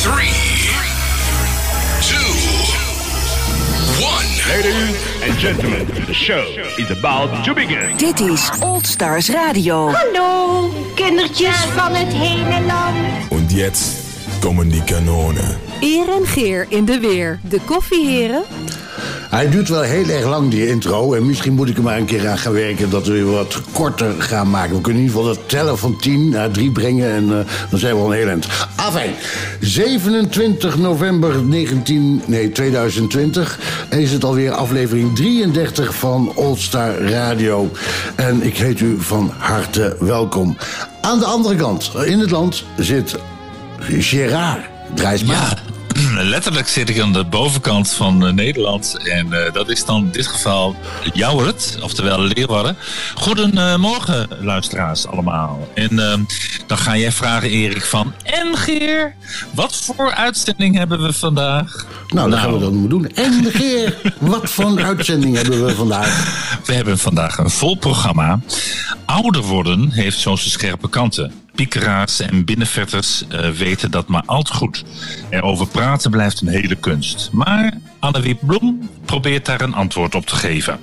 3, 2, 1. Ladies and gentlemen, the show is about to begin. Dit is Old Stars Radio. Hallo, kindertjes van het hele land. Und jetzt kommen die Kanonen. Eer en Geer in de weer. De koffieheren. Hij duurt wel heel erg lang, die intro. En misschien moet ik er maar een keer aan gaan werken dat we weer wat korter gaan maken. We kunnen in ieder geval dat tellen van 10 naar 3 brengen. En eh, dan zijn we al een heel eind. Afijn, 27 november 19, nee, 2020 is het alweer aflevering 33 van Old Star Radio. En ik heet u van harte welkom. Aan de andere kant, in het land, zit Gerard Drijsma. Ja, letterlijk zit ik aan de bovenkant van eh, Nederland. En eh, dat is dan in dit geval Jouwert, oftewel Leeuwarden. Goedemorgen, luisteraars allemaal. En eh, dan ga jij vragen, Erik, van... En Geer, wat voor uitzending hebben we vandaag? Nou, dat gaan we dan doen. En de keer, wat voor uitzending hebben we vandaag? We hebben vandaag een vol programma. Ouder worden heeft zo zijn scherpe kanten. Piekeraars en binnenvetters eh, weten dat maar al te goed. Erover praten blijft een hele kunst. Maar Annewiep Bloem probeert daar een antwoord op te geven.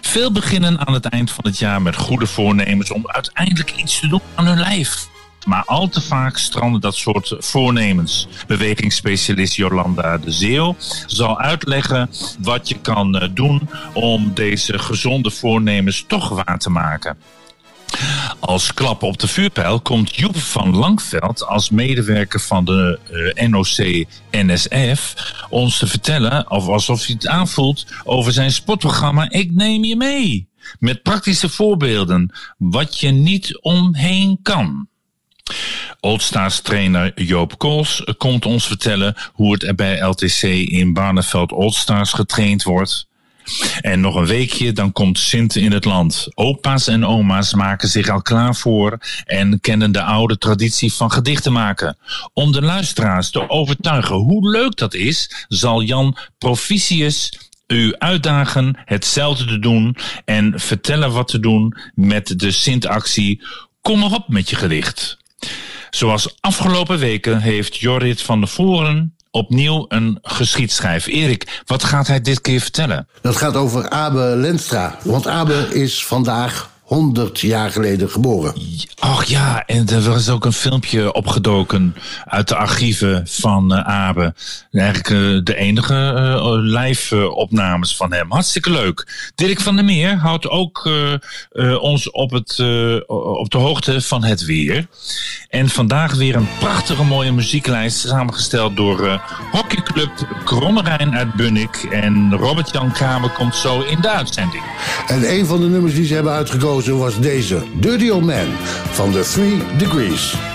Veel beginnen aan het eind van het jaar met goede voornemens om uiteindelijk iets te doen aan hun lijf. Maar al te vaak stranden dat soort voornemens. Bewegingsspecialist Jolanda de Zeeuw zal uitleggen wat je kan eh, doen om deze gezonde voornemens toch waar te maken. Als klap op de vuurpijl komt Joep van Langveld als medewerker van de eh, NOC-NSF ons te vertellen, of alsof hij het aanvoelt, over zijn sportprogramma Ik Neem Je Mee. Met praktische voorbeelden wat je niet omheen kan. Oldstars trainer Joop Kools komt ons vertellen hoe het er bij LTC in Barneveld Oldstars getraind wordt. En nog een weekje, dan komt Sint in het land. Opa's en oma's maken zich al klaar voor en kennen de oude traditie van gedichten maken. Om de luisteraars te overtuigen hoe leuk dat is, zal Jan Proficius u uitdagen hetzelfde te doen en vertellen wat te doen met de Sint-actie. Kom maar op met je gedicht. Zoals afgelopen weken heeft Jorrit van der Voren opnieuw een geschiedschrijf. Erik, wat gaat hij dit keer vertellen? Dat gaat over Abe Lenstra. Want Abe is vandaag 100 jaar geleden geboren. Ach ja, en er was ook een filmpje opgedoken uit de archieven van uh, Abe. Eigenlijk uh, de enige uh, live opnames van hem. Hartstikke leuk. Dirk van der Meer houdt ook ons op, het, op de hoogte van het weer. En vandaag weer een prachtige mooie muzieklijst samengesteld door hockeyclub Krommerijn uit Bunnik. En Robert-Jan Kramer komt zo in de uitzending. En een van de nummers die ze hebben uitgekozen was deze Dirty Old Man van The Three Degrees.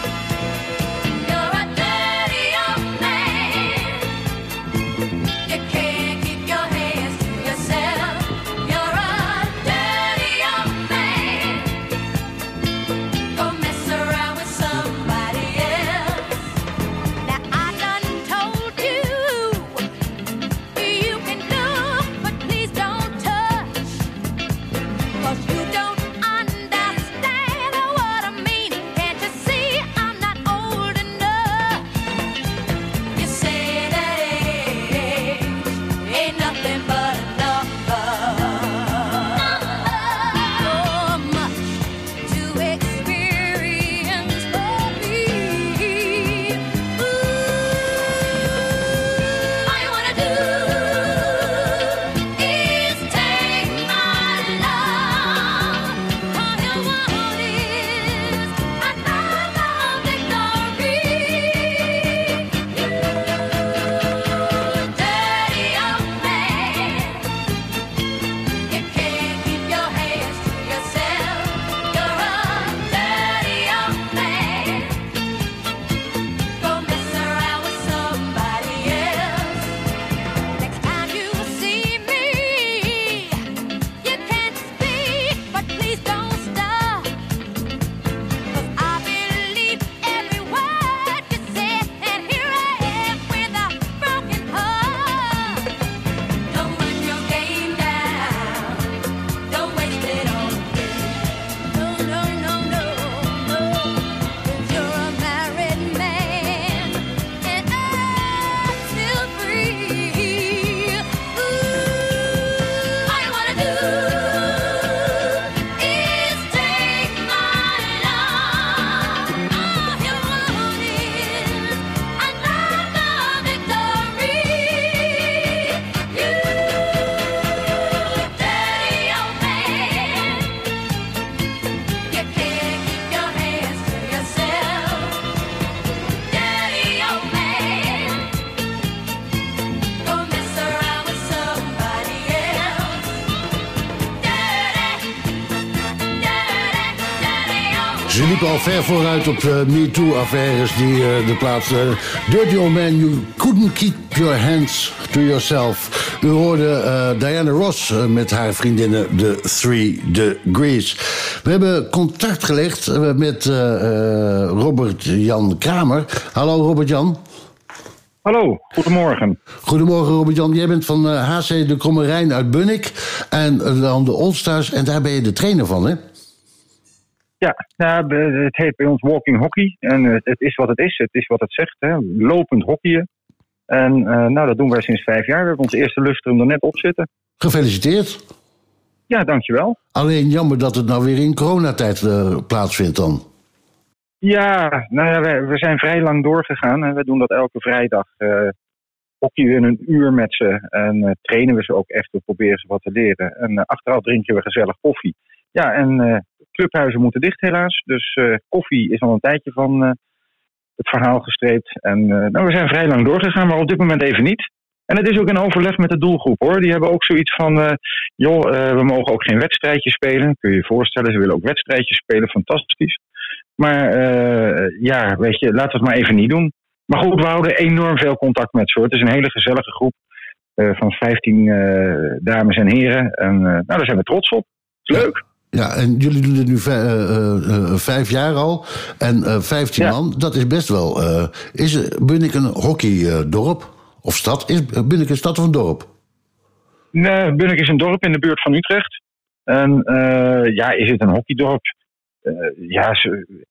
Al ver vooruit op de MeToo-affaires die eh, de plaats... eh, Dirty Old Man, you couldn't keep your hands to yourself. U hoorde eh, Diana Ross eh, met haar vriendinnen de Three Degrees. We hebben contact gelegd eh, met eh, eh, Robert-Jan Kramer. Hallo Robert-Jan. Hallo, goedemorgen. Goedemorgen Robert-Jan. Jij bent van eh, HC de Kromme Rijn uit Bunnik. En eh, dan de Allstars. En daar ben je de trainer van, hè? Ja, nou, het heet bij ons walking hockey. En het is wat het is. Het is wat het zegt. Hè. Lopend hockeyen. En eh, nou, dat doen wij sinds vijf jaar. We hebben ons eerste lustrum er net op zitten. Gefeliciteerd. Ja, dankjewel. Alleen jammer dat het nou weer in coronatijd eh, plaatsvindt dan. Ja, nou ja, wij, we zijn vrij lang doorgegaan. En we doen dat elke vrijdag. eh hockeyen we een uur met ze. En eh, trainen we ze ook echt. We proberen ze wat te leren. En achteraf drinken we gezellig koffie. Ja, en eh, clubhuizen moeten dicht helaas. Dus eh, koffie is al een tijdje van eh, het verhaal gestreept. En nou, we zijn vrij lang doorgegaan, maar op dit moment even niet. En het is ook in overleg met de doelgroep hoor. Die hebben ook zoiets van, joh, we mogen ook geen wedstrijdjes spelen. Kun je je voorstellen, ze willen ook wedstrijdjes spelen, fantastisch. Maar ja, weet je, laten we het maar even niet doen. Maar goed, we houden enorm veel contact met ze hoor. Het is een hele gezellige groep van 15 eh, dames en heren. En nou, daar zijn we trots op. Leuk. Ja, en jullie doen dit nu eh, eh, eh, vijf jaar al. En 15 Ja. man, dat is best wel... is Bunnik een hockeydorp? Of stad? Is Bunnik een stad of een dorp? Nee, Bunnik is een dorp in de buurt van Utrecht. En ja, is het een hockeydorp? Ja, ze-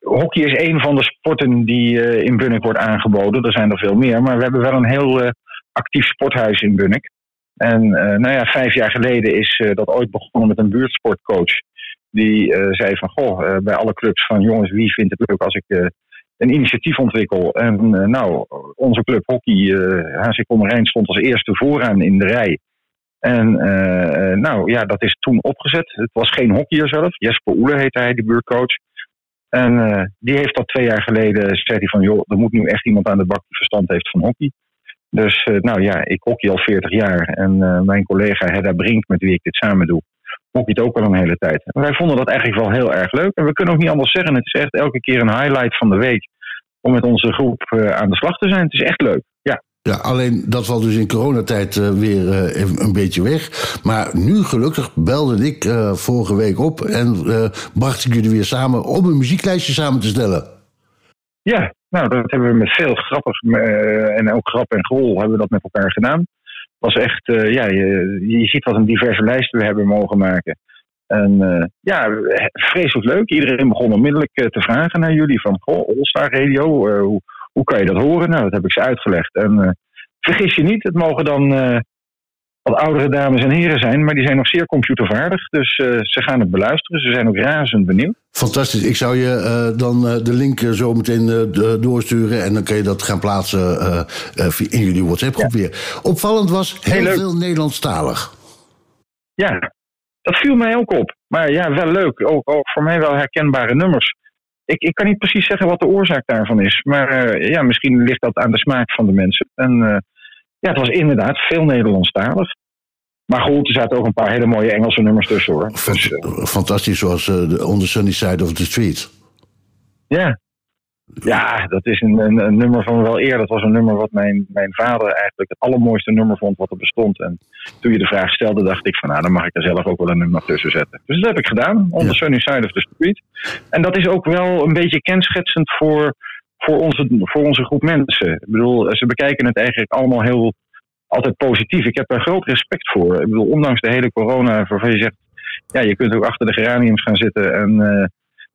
hockey is een van de sporten die in Bunnik wordt aangeboden. Er zijn er veel meer, maar we hebben wel een heel actief sporthuis in Bunnik. En eh, nou ja, vijf jaar geleden is eh, dat ooit begonnen met een buurtsportcoach. Die eh, zei van, goh, bij alle clubs van jongens, wie vindt het leuk als ik een initiatief ontwikkel? En nou, onze club hockey, HC Kommerijn, stond als eerste vooraan in de rij. En nou ja, dat is toen opgezet. Het was geen hockeyer zelf. Jesper Oele heette hij, die buurtcoach. En die heeft dat twee jaar geleden, hij van joh, er moet nu echt iemand aan de bak die verstand heeft van hockey. Dus eh, nou ja, ik hockey al 40 jaar. En eh, mijn collega Hedda Brink, met wie ik dit samen doe, hockeyt ook al een hele tijd. En wij vonden dat eigenlijk wel heel erg leuk. En we kunnen ook niet anders zeggen. Het is echt elke keer een highlight van de week om met onze groep eh, aan de slag te zijn. Het is echt leuk. Ja. Ja, alleen dat valt dus in coronatijd weer een beetje weg. Maar nu gelukkig belde ik vorige week op en bracht ik jullie weer samen om een muzieklijstje samen te stellen. Ja, nou, dat hebben we met veel grappig eh, en ook grap en grol hebben we dat met elkaar gedaan. Was echt, eh, ja, je, je ziet wat een diverse lijst we hebben mogen maken. En eh, ja, vreselijk leuk. Iedereen begon onmiddellijk te vragen naar jullie van, goh, All-Star Radio, hoe, hoe kan je dat horen? Nou, dat heb ik ze uitgelegd. En vergis je niet, het mogen dan wat oudere dames en heren zijn, maar die zijn nog zeer computervaardig. Dus eh, ze gaan het beluisteren. Ze zijn ook razend benieuwd. Fantastisch. Ik zou je eh, dan eh, de link zo meteen doorsturen. En dan kun je dat gaan plaatsen in jullie WhatsApp-groep weer. Opvallend was heel, veel Nederlandstalig. Ja, dat viel mij ook op. Maar ja, wel leuk. Ook, ook voor mij wel herkenbare nummers. Ik, ik kan niet precies zeggen wat de oorzaak daarvan is. Maar ja, misschien ligt dat aan de smaak van de mensen. En ja, het was inderdaad veel Nederlandstalig. Maar goed, er zaten ook een paar hele mooie Engelse nummers tussen hoor. Dus, Fant- Fantastisch, zoals eh, de On the Sunny Side of the Street. ja. Ja, dat is een, een, een nummer van wel eer. Dat was een nummer wat mijn, mijn vader eigenlijk het allermooiste nummer vond wat er bestond. En toen je de vraag stelde, dacht ik van nou, dan mag ik er zelf ook wel een nummer tussen zetten. Dus dat heb ik gedaan, On the Sunny Side of the Street. En dat is ook wel een beetje kenschetsend voor, voor, onze, voor onze groep mensen. Ik bedoel, ze bekijken het eigenlijk allemaal heel altijd positief. Ik heb daar groot respect voor. Ik bedoel, ondanks de hele corona, waarvan je zegt, ja, je kunt ook achter de geraniums gaan zitten en... eh,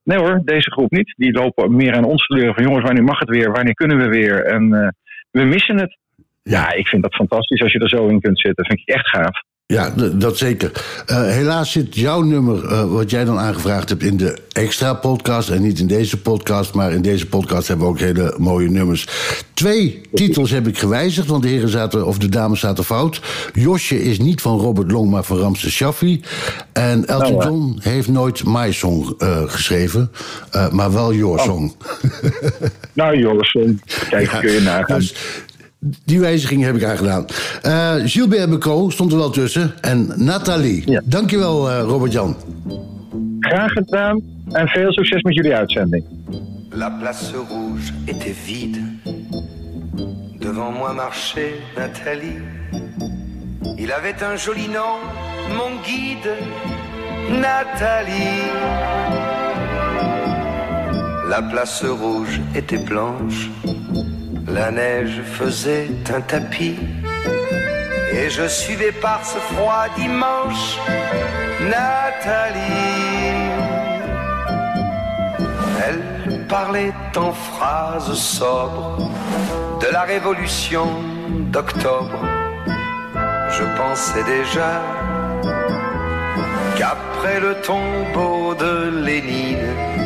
Nee hoor, deze groep niet. Die lopen meer aan ons te leren van jongens, wanneer mag het weer? Wanneer kunnen we weer? En eh, we missen het. Ja, ik vind dat fantastisch als je er zo in kunt zitten. vind ik echt gaaf. Ja, dat zeker. Eh, helaas zit jouw nummer, eh, wat jij dan aangevraagd hebt, in de extra podcast. En niet in deze podcast. Maar in deze podcast hebben we ook hele mooie nummers. Twee titels heb ik gewijzigd, want de heren zaten, of de dames zaten fout. Josje is niet van Robert Long, maar van Ramses Shaffi. En Elton Nou, ja. John heeft nooit My Song eh, geschreven, maar wel Your Song. Nou Joris, eh, kijk, kun je nagaan. Dus die wijziging heb ik aangedaan. Eh Gilbert Becot stond er wel tussen. En Nathalie. Ja. Dankjewel, eh Robert-Jan. Graag gedaan. En veel succes met jullie uitzending. La place rouge était vide. Devant moi marchait Nathalie. Il avait un joli nom, mon guide, Nathalie. La place rouge était blanche, la neige faisait un tapis. Et je suivais par ce froid dimanche Nathalie. Elle parlait en phrases sobres de la révolution d'octobre. Je pensais déjà qu'après le tombeau de Lénine,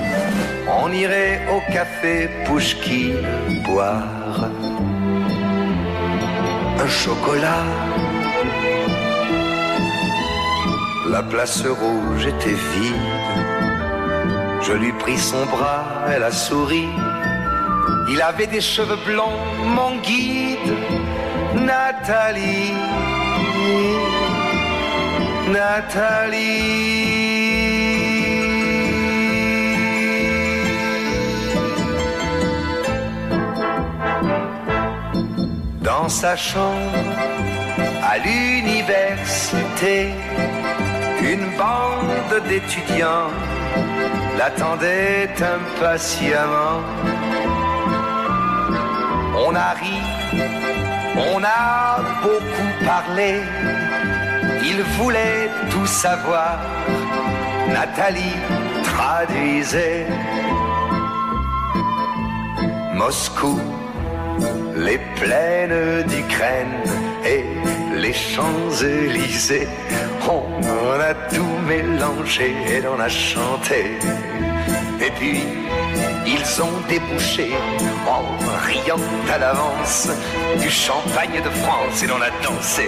on irait au café Pouchkine boire un chocolat. La place rouge était vide. Je lui pris son bras, elle a souri. Il avait des cheveux blonds, mon guide, Nathalie. Nathalie. Dans sa chambre, à l'université, une bande d'étudiants l'attendait impatiemment. On a ri, on a beaucoup parlé, il voulait tout savoir. Nathalie traduisait Moscou, les plaines d'Ukraine et les Champs-Élysées. On a tout mélangé et on a chanté. Et puis, ils ont débouché en riant à l'avance du champagne de France et l'on a dansé.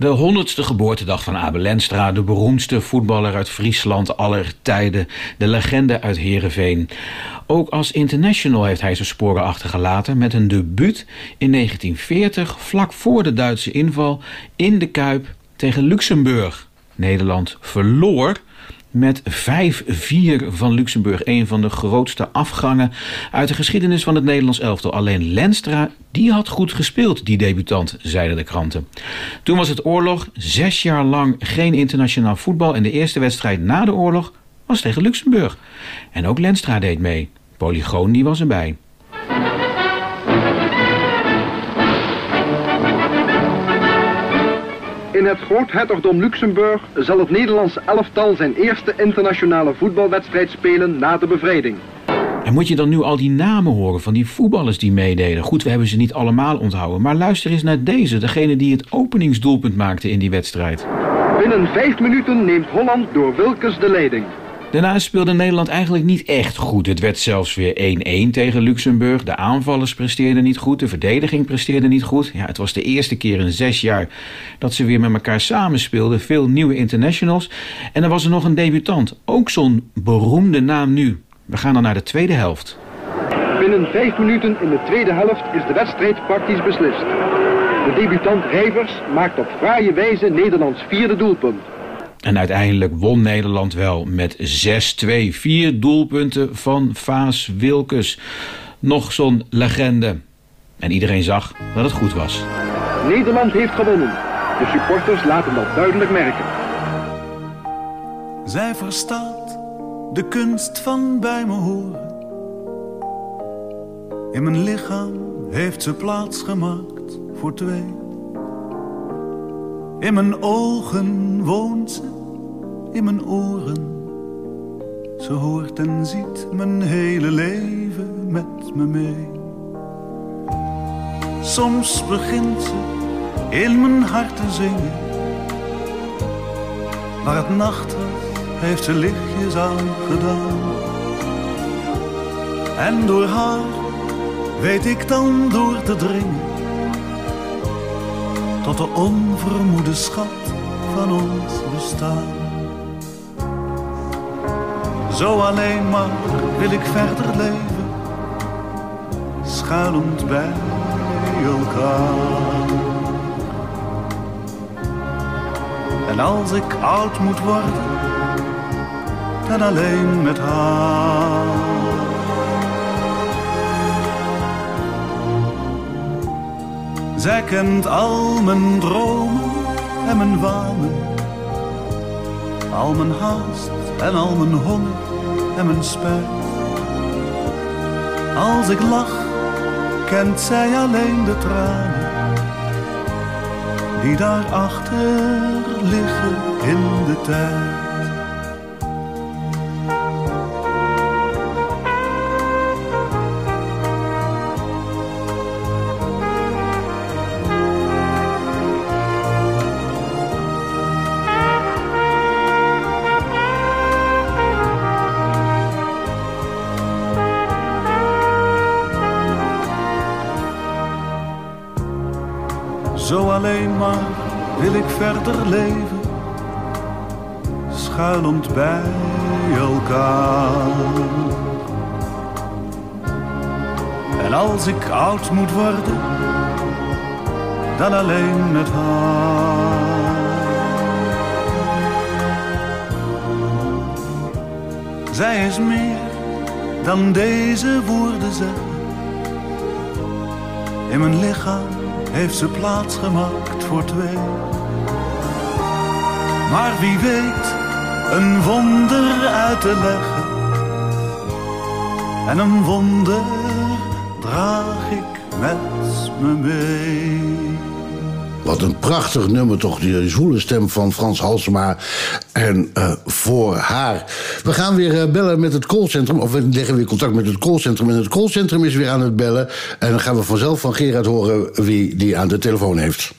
De honderdste geboortedag van Abel Lenstra, de beroemdste voetballer uit Friesland aller tijden, de legende uit Heerenveen. Ook als international heeft hij zijn sporen achtergelaten met een debuut in 1940, vlak voor de Duitse inval, in de Kuip tegen Luxemburg. Nederland verloor met 5-4 van Luxemburg. Een van de grootste afgangen uit de geschiedenis van het Nederlands elftal. Alleen Lenstra, die had goed gespeeld, die debutant, zeiden de kranten. Toen was het oorlog, zes jaar lang geen internationaal voetbal. En de eerste wedstrijd na de oorlog was tegen Luxemburg. En ook Lenstra deed mee. Polygoon die was erbij. In het groothertogdom Luxemburg zal het Nederlandse elftal zijn eerste internationale voetbalwedstrijd spelen na de bevrijding. En moet je dan nu al die namen horen van die voetballers die meededen? Goed, we hebben ze niet allemaal onthouden. Maar luister eens naar deze, degene die het openingsdoelpunt maakte in die wedstrijd. Binnen vijf minuten neemt Holland door Wilkes de leiding. Daarna speelde Nederland eigenlijk niet echt goed. Het werd zelfs weer 1-1 tegen Luxemburg. De aanvallers presteerden niet goed, de verdediging presteerde niet goed. Ja, het was de eerste keer in zes jaar dat ze weer met elkaar samenspeelden. Veel nieuwe internationals. En dan was er nog een debutant. Ook zo'n beroemde naam nu. We gaan dan naar de tweede helft. Binnen vijf minuten in de tweede helft is de wedstrijd praktisch beslist. De debutant Rijvers maakt op fraaie wijze Nederlands vierde doelpunt. En uiteindelijk won Nederland wel met 6-2. Vier doelpunten van Vaas Wilkes. Nog zo'n legende. En iedereen zag dat het goed was. Nederland heeft gewonnen. De supporters laten dat duidelijk merken. Zij verstaat de kunst van bij me horen. In mijn lichaam heeft ze plaats gemaakt voor twee. In mijn ogen woont ze, in mijn oren. Ze hoort en ziet mijn hele leven met me mee. Soms begint ze in mijn hart te zingen. Waar het nacht heeft ze lichtjes aan gedaan. En door haar weet ik dan door te dringen tot de onvermoede schat van ons bestaan. Zo alleen maar wil ik verder leven, schuilend bij elkaar. En als ik oud moet worden, dan alleen met haar. Zij kent al mijn dromen en mijn wanen. Al mijn haast en al mijn honger en mijn spijt. Als ik lach, kent zij alleen de tranen. Die daarachter liggen in de tijd. Bij elkaar. En als ik oud moet worden, dan alleen met haar. Zij is meer dan deze woorden zeggen. In mijn lichaam heeft ze plaats gemaakt voor twee. Maar wie weet een wonder uit te leggen. En een wonder draag ik met me mee. Wat een prachtig nummer toch, die zwoele stem van Frans Halsema. En uh, voor haar. We gaan weer uh, bellen met het callcentrum. Of we leggen weer contact met het callcentrum. En het callcentrum is weer aan het bellen. En dan gaan we vanzelf van Gerard horen wie die aan de telefoon heeft.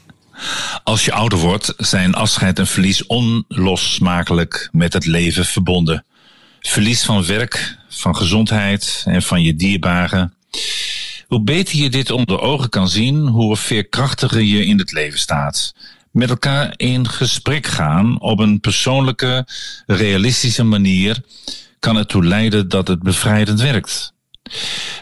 Als je ouder wordt, zijn afscheid en verlies onlosmakelijk met het leven verbonden. Verlies van werk, van gezondheid en van je dierbaren. Hoe beter je dit onder ogen kan zien, hoe veerkrachtiger je in het leven staat. Met elkaar in gesprek gaan op een persoonlijke, realistische manier kan ertoe leiden dat het bevrijdend werkt.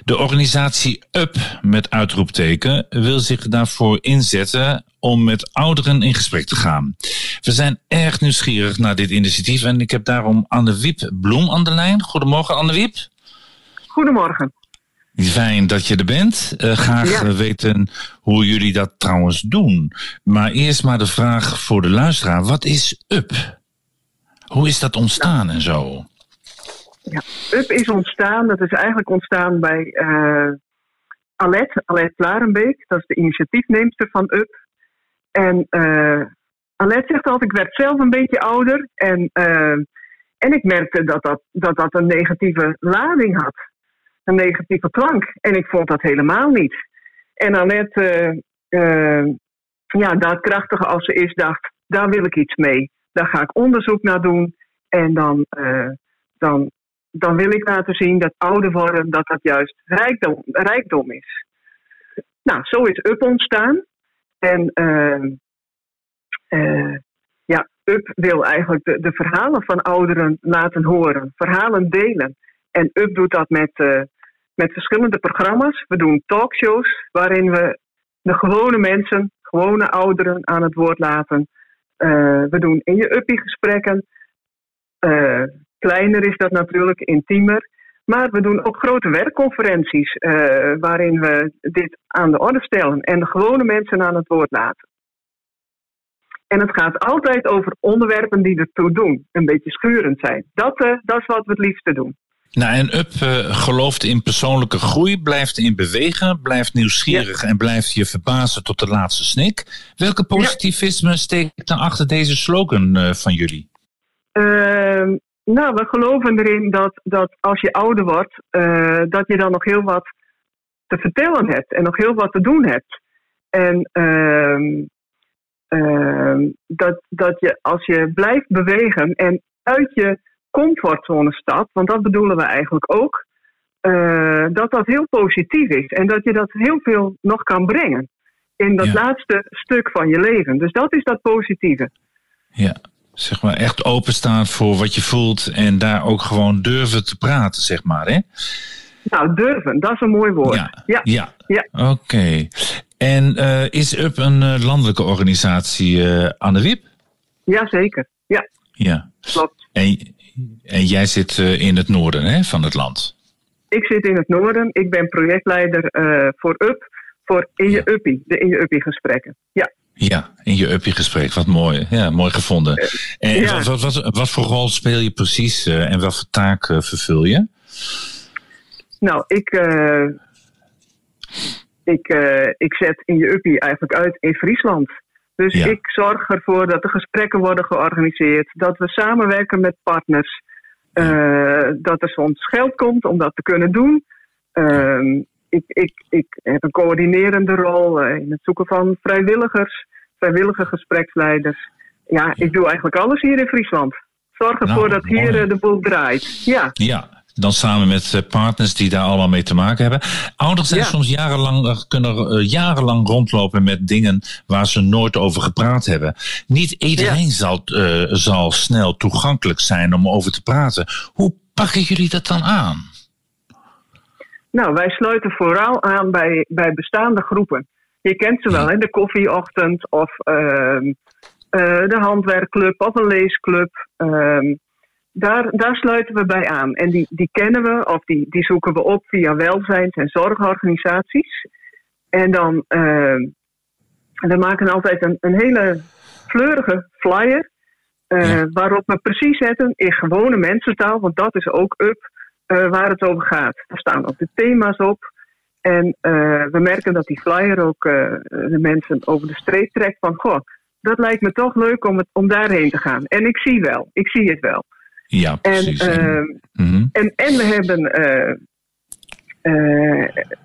De organisatie UP met uitroepteken wil zich daarvoor inzetten om met ouderen in gesprek te gaan. We zijn erg nieuwsgierig naar dit initiatief en ik heb daarom Anne Wiep Bloem aan de lijn. Goedemorgen Anne Wiep. Goedemorgen. Fijn dat je er bent. Uh, graag ja. weten hoe jullie dat trouwens doen. Maar eerst maar de vraag voor de luisteraar. Wat is UP? Hoe is dat ontstaan en zo? Ja, UP is ontstaan, dat is eigenlijk ontstaan bij uh, Alet, Alet. Dat is de initiatiefneemster van UP. En uh, Alet zegt altijd, ik werd zelf een beetje ouder. En, en ik merkte dat dat, dat dat een negatieve lading had een negatieve klank. En ik vond dat helemaal niet. En uh, uh, ja, daadkrachtige als ze is, dacht, daar wil ik iets mee. Daar ga ik onderzoek naar doen. En dan, eh, dan, dan wil ik laten zien dat ouder worden, dat dat juist rijkdom, rijkdom is. Nou, zo is UP ontstaan. En uh, ja, UP wil eigenlijk de, de, verhalen van ouderen laten horen, verhalen delen. En UP doet dat met, uh, met verschillende programma's. We doen talkshows waarin we de gewone mensen, gewone ouderen aan het woord laten. Uh, we doen in je uppie gesprekken. Kleiner is dat natuurlijk, intiemer. Maar we doen ook grote werkconferenties uh, waarin we dit aan de orde stellen en de gewone mensen aan het woord laten. En het gaat altijd over onderwerpen die ertoe doen, een beetje schurend zijn. Dat, uh, dat is wat we het liefste doen. Nou, en UP uh, gelooft in persoonlijke groei, blijft in bewegen, blijft nieuwsgierig ja. en blijft je verbazen tot de laatste snik. Welke positivisme ja. steekt dan achter deze slogan van jullie? Uh, nou, we geloven erin dat, dat als je ouder wordt, uh, dat je dan nog heel wat te vertellen hebt en nog heel wat te doen hebt. En dat, dat je als je blijft bewegen en uit je comfortzone stapt, want dat bedoelen we eigenlijk ook, uh, dat dat heel positief is en dat je dat heel veel nog kan brengen in dat ja. laatste stuk van je leven. Dus dat is dat positieve. Ja, zeg maar echt openstaan voor wat je voelt en daar ook gewoon durven te praten, zeg maar, hè? Nou, durven, dat is een mooi woord. Ja, ja. ja. ja. oké. Okay. En uh, is UP een uh, landelijke organisatie, uh, Anne Wip? Jazeker, ja. Ja. Klopt. En, en jij zit in het noorden hè, van het land? Ik zit in het noorden. Ik ben projectleider voor UP, voor In Je Uppie, de In Je Uppie gesprekken. Ja. Ja, in je uppie gesprek. Wat mooi. Ja, mooi gevonden. En ja. wat, wat, wat, voor rol speel je precies uh, en wat voor taak vervul je? Nou, ik, ik, ik zet in je uppie eigenlijk uit in Friesland. Dus ja. ik zorg ervoor dat er gesprekken worden georganiseerd, dat we samenwerken met partners, dat er soms geld komt om dat te kunnen doen. Ik, ik, ik heb een coördinerende rol uh, in het zoeken van vrijwilligers, vrijwillige gespreksleiders. Ja, ik doe eigenlijk alles hier in Friesland. Zorg ervoor nou, dat hier mooi. de boel draait. Ja. ja, dan samen met partners die daar allemaal mee te maken hebben. Ouders zijn ja. soms jarenlang, kunnen jarenlang rondlopen met dingen waar ze nooit over gepraat hebben. Niet iedereen ja. zal, uh, zal snel toegankelijk zijn om over te praten. Hoe pakken jullie dat dan aan? Nou, wij sluiten vooral aan bij, bij bestaande groepen. Je kent ze wel, hè? de koffieochtend of uh, de handwerkclub of een leesclub. Ehm, daar, daar sluiten we bij aan. En die, die kennen we of die, die zoeken we op via welzijns- en zorgorganisaties. En dan uh, we maken altijd een, een hele fleurige flyer. Ja. Waarop we precies zetten in gewone mensentaal, want dat is ook up uh, waar het over gaat. Er staan ook de thema's op. En we merken dat die flyer ook de mensen over de streep trekt van goh, dat lijkt me toch leuk om, het, om daarheen te gaan. En ik zie wel, ik zie het wel. Ja, precies. En, uh, mm-hmm. en, en we hebben,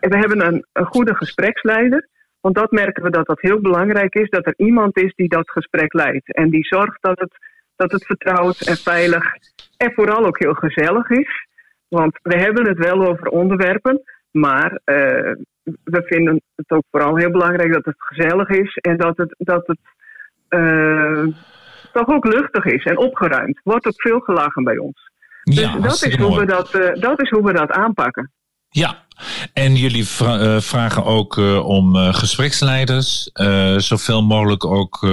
we hebben een, een, goede gespreksleider. Want dat merken we dat dat heel belangrijk is. Dat er iemand is die dat gesprek leidt. En die zorgt dat het, dat het vertrouwd en veilig en vooral ook heel gezellig is. Want we hebben het wel over onderwerpen. Maar we vinden het ook vooral heel belangrijk dat het gezellig is. En dat het... Dat het toch ook luchtig is en opgeruimd. Wordt ook veel gelachen bij ons. Ja, dus dat is, hoe we dat, uh, dat is hoe we dat aanpakken. Ja, en jullie uh, vragen ook uh, om gespreksleiders. zoveel mogelijk ook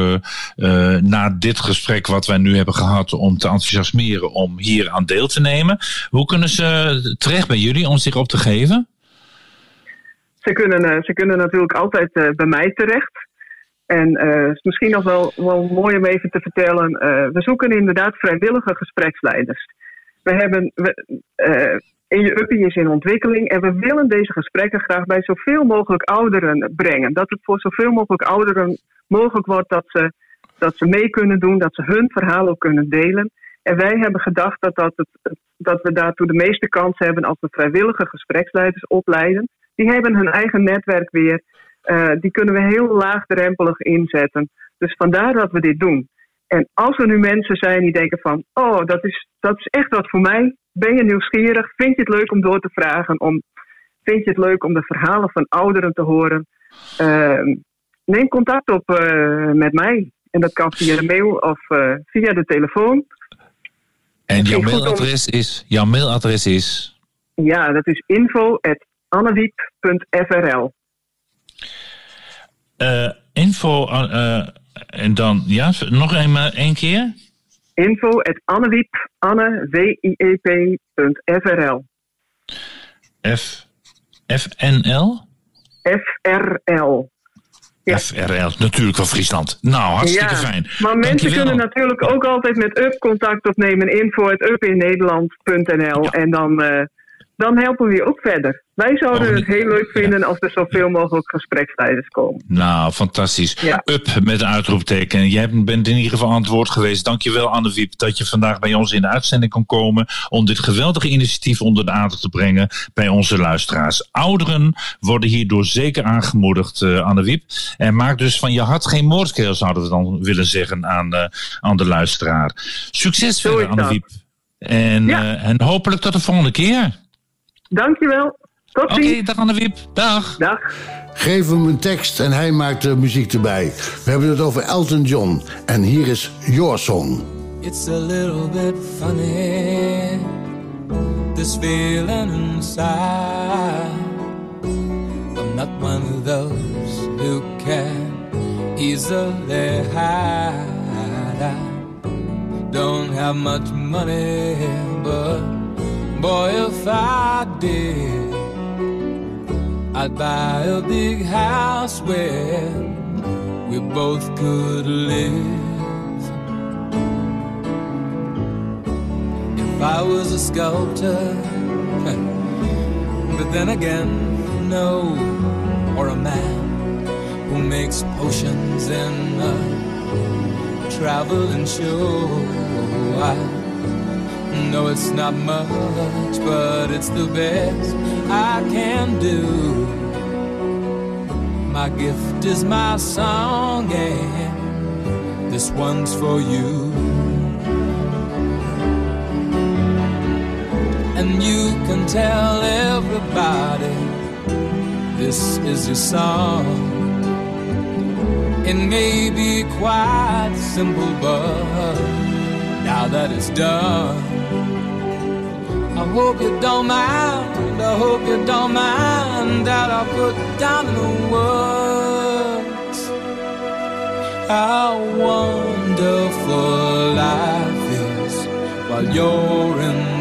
na dit gesprek wat wij nu hebben gehad, om te enthousiasmeren om hier aan deel te nemen. Hoe kunnen ze terecht bij jullie om zich op te geven? Ze kunnen, ze kunnen natuurlijk altijd bij mij terecht. En is misschien nog wel, wel mooi om even te vertellen. We zoeken inderdaad vrijwillige gespreksleiders. We hebben, we, in je uppie is in ontwikkeling en we willen deze gesprekken graag bij zoveel mogelijk ouderen brengen. Dat het voor zoveel mogelijk ouderen mogelijk wordt dat ze, dat ze mee kunnen doen, dat ze hun verhaal ook kunnen delen. En wij hebben gedacht dat, dat, het, dat we daartoe de meeste kans hebben als we vrijwillige gespreksleiders opleiden. Die hebben hun eigen netwerk weer. Uh, die kunnen we heel laagdrempelig inzetten. Dus vandaar dat we dit doen. En als er nu mensen zijn die denken van, oh, dat is, dat is echt wat voor mij. Ben je nieuwsgierig? Vind je het leuk om door te vragen? Om, vind je het leuk om de verhalen van ouderen te horen? Ehm, neem contact op eh, met mij. En dat kan via de mail of eh, via de telefoon. En jouw om- mailadres is, jouw mailadres is Ja, dat is info.annewiep.frl. info eh, en dan, ja, nog eenmaal één keer? info.annewiep, Anne, W-I-E-P.frl. F, FNL? FRL. FRL, natuurlijk van Friesland. Nou, hartstikke ja, fijn. Maar mensen Dankjewel. kunnen natuurlijk ook altijd met UP contact opnemen. info.upinederland.nl En dan, eh, dan helpen we je ook verder. Wij zouden Oh, het heel leuk vinden als er zoveel mogelijk gespreksleiders komen. Nou, fantastisch. Ja. Up met een uitroepteken. Jij bent in ieder geval aan het woord geweest. Dankjewel Anne Wiep dat je vandaag bij ons in de uitzending kon komen om dit geweldige initiatief onder de aandacht te brengen bij onze luisteraars. Ouderen worden hierdoor zeker aangemoedigd, eh, Anne Wiep. En maak dus van je hart geen moordkeel, zouden we dan willen zeggen aan, eh, aan de luisteraar. Succes verder, Anne Wiep. En, eh, en hopelijk tot de volgende keer. Dankjewel. Tot ziens. Oké, dag Anne Wiep. Dag. Dag. Geef hem een tekst en hij maakt de muziek erbij. We hebben het over Elton John. En hier is Your Song. It's a little bit funny, this feeling inside. I'm not one of those who can easily hide. I don't have much money, but boy, if I did, I'd buy a big house where we both could live. If I was a sculptor, but then again, no, or a man who makes potions in a uh, traveling show. I know it's not much, but it's the best I can do. My gift is my song, and this one's for you. And you can tell everybody this is your song. It may be quite simple, but now that it's done, I hope you don't mind. I hope you don't mind that I put down in the words how wonderful life is while you're in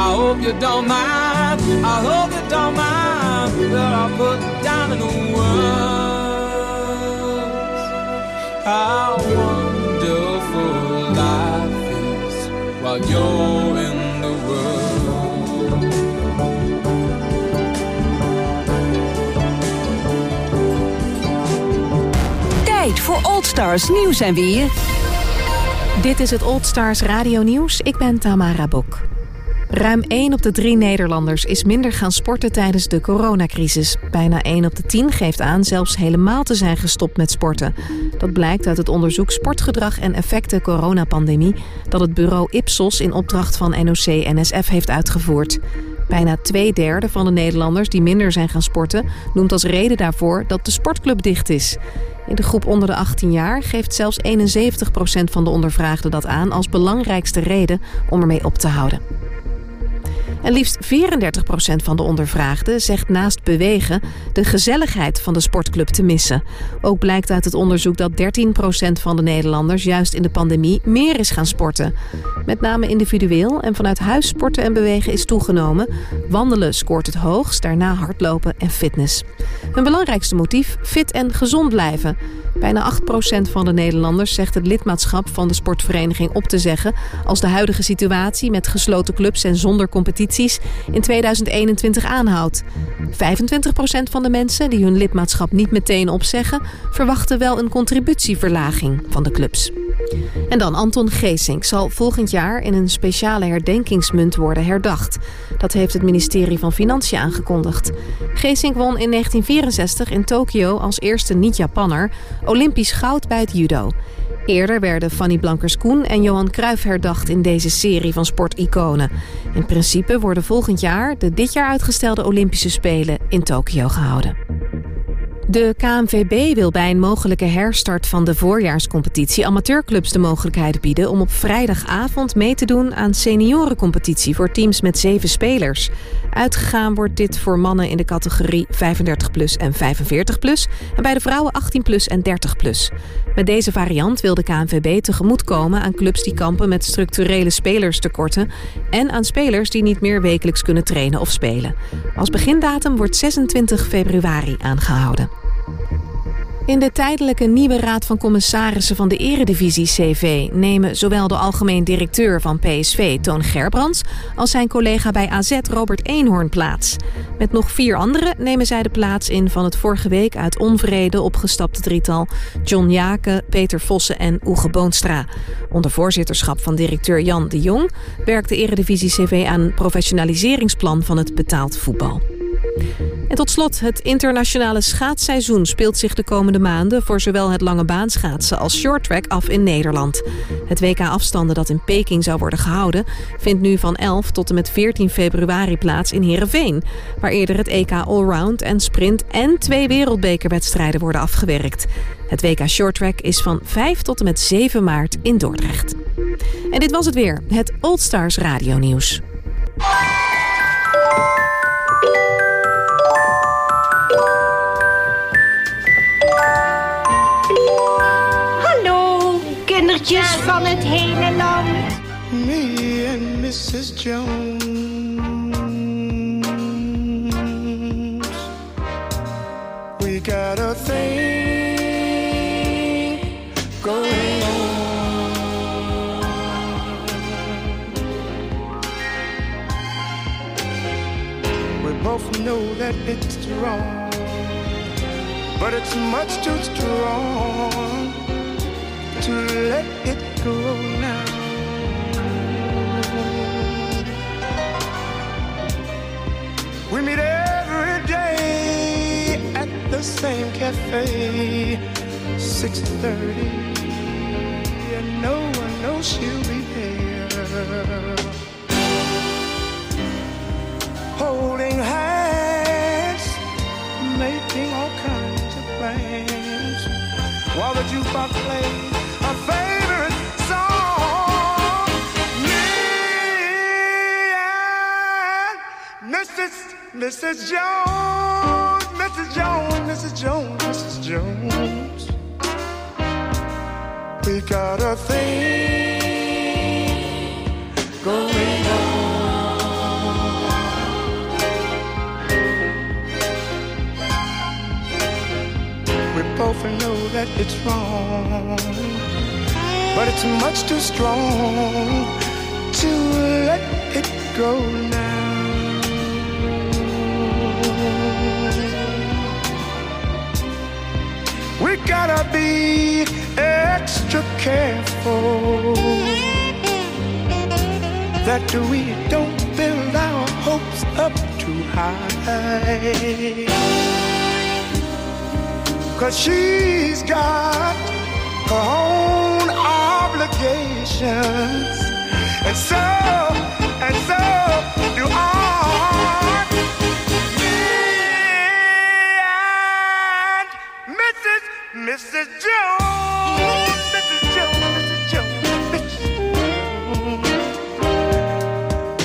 I hope you don't mind. I hope you don't mind that I put down in words how wonderful life is while you're in the world. Tijd voor Old Stars nieuws en weer. Dit is het Old Stars Radio Nieuws. Ik ben Tamara Bok. Ruim 1 op de 3 Nederlanders is minder gaan sporten tijdens de coronacrisis. Bijna 1 op de 10 geeft aan zelfs helemaal te zijn gestopt met sporten. Dat blijkt uit het onderzoek Sportgedrag en Effecten Coronapandemie... dat het bureau Ipsos in opdracht van NOC-NSF heeft uitgevoerd. Bijna twee derde van de Nederlanders die minder zijn gaan sporten... noemt als reden daarvoor dat de sportclub dicht is. In de groep onder de 18 jaar geeft zelfs 71% van de ondervraagden dat aan... als belangrijkste reden om ermee op te houden. En liefst 34% van de ondervraagden zegt naast bewegen de gezelligheid van de sportclub te missen. Ook blijkt uit het onderzoek dat 13% van de Nederlanders juist in de pandemie meer is gaan sporten. Met name individueel en vanuit huis sporten en bewegen is toegenomen. Wandelen scoort het hoogst, daarna hardlopen en fitness. Hun belangrijkste motief: fit en gezond blijven. Bijna 8% van de Nederlanders zegt het lidmaatschap van de sportvereniging op te zeggen als de huidige situatie met gesloten clubs en zonder in 2021 aanhoudt. 25% van de mensen die hun lidmaatschap niet meteen opzeggen verwachten wel een contributieverlaging van de clubs. En dan Anton Geesink zal volgend jaar in een speciale herdenkingsmunt worden herdacht. Dat heeft het ministerie van Financiën aangekondigd. Geesink won in 1964 in Tokio als eerste niet-Japanner Olympisch goud bij het judo. Eerder werden Fanny Blankers-Koen en Johan Cruijff herdacht in deze serie van sporticonen. In principe worden volgend jaar de dit jaar uitgestelde Olympische Spelen in Tokio gehouden. De KNVB wil bij een mogelijke herstart van de voorjaarscompetitie amateurclubs de mogelijkheid bieden om op vrijdagavond mee te doen aan seniorencompetitie voor teams met zeven spelers. Uitgegaan wordt dit voor mannen in de categorie 35 plus en 45 plus en bij de vrouwen 18 plus en 30 plus. Met deze variant wil de KNVB tegemoetkomen aan clubs die kampen met structurele spelerstekorten en aan spelers die niet meer wekelijks kunnen trainen of spelen. Als begindatum wordt 26 februari aangehouden. In de tijdelijke nieuwe raad van commissarissen van de Eredivisie CV nemen zowel de algemeen directeur van PSV Toon Gerbrands als zijn collega bij AZ Robert Eenhoorn plaats. Met nog vier anderen nemen zij de plaats in van het vorige week uit onvrede opgestapte drietal John Jake, Peter Vossen en Oege Boonstra. Onder voorzitterschap van directeur Jan de Jong werkt de Eredivisie CV aan een professionaliseringsplan van het betaald voetbal. En tot slot, het internationale schaatsseizoen speelt zich de komende maanden voor zowel het lange baanschaatsen als shorttrack af in Nederland. Het WK afstanden dat in Peking zou worden gehouden, vindt nu van 11 tot en met 14 februari plaats in Heerenveen, waar eerder het EK Allround en Sprint en twee wereldbekerwedstrijden worden afgewerkt. Het WK Shorttrack is van 5 tot en met 7 maart in Dordrecht. En dit was het weer, het Old Stars Radio Nieuws. Kindertjes van het hele land. Me and Mrs. Jones. We got a thing going on. We both know that it's wrong, but it's much too strong to let it go now. We meet every day at the same cafe, 6:30, and no one knows she'll be there. Holding hands, making all kinds of plans, while the jukebox plays Mrs. Jones, Mrs. Jones, Mrs. Jones, Mrs. Jones. We got a thing going on. We both know that it's wrong. But it's much too strong to let it go now. We gotta be extra careful that we don't build our hopes up too high. Cause she's got her own obligations. And so, and so do I. Me and Mrs. Mrs. Jones, Mrs. Jones, Mrs. Jones, Mrs. Jones.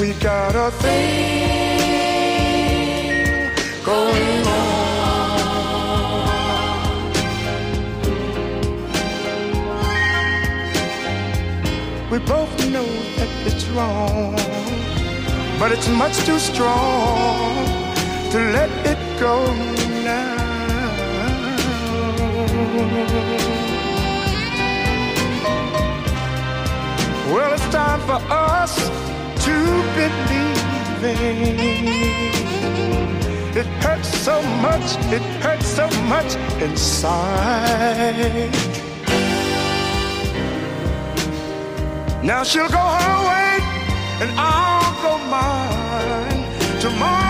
We got a thing going on. We both know that it's wrong, but it's much too strong to let it go now. Well, it's time for us to believe It hurts so much, it hurts so much inside. Now she'll go her way and I'll go mine. Tomorrow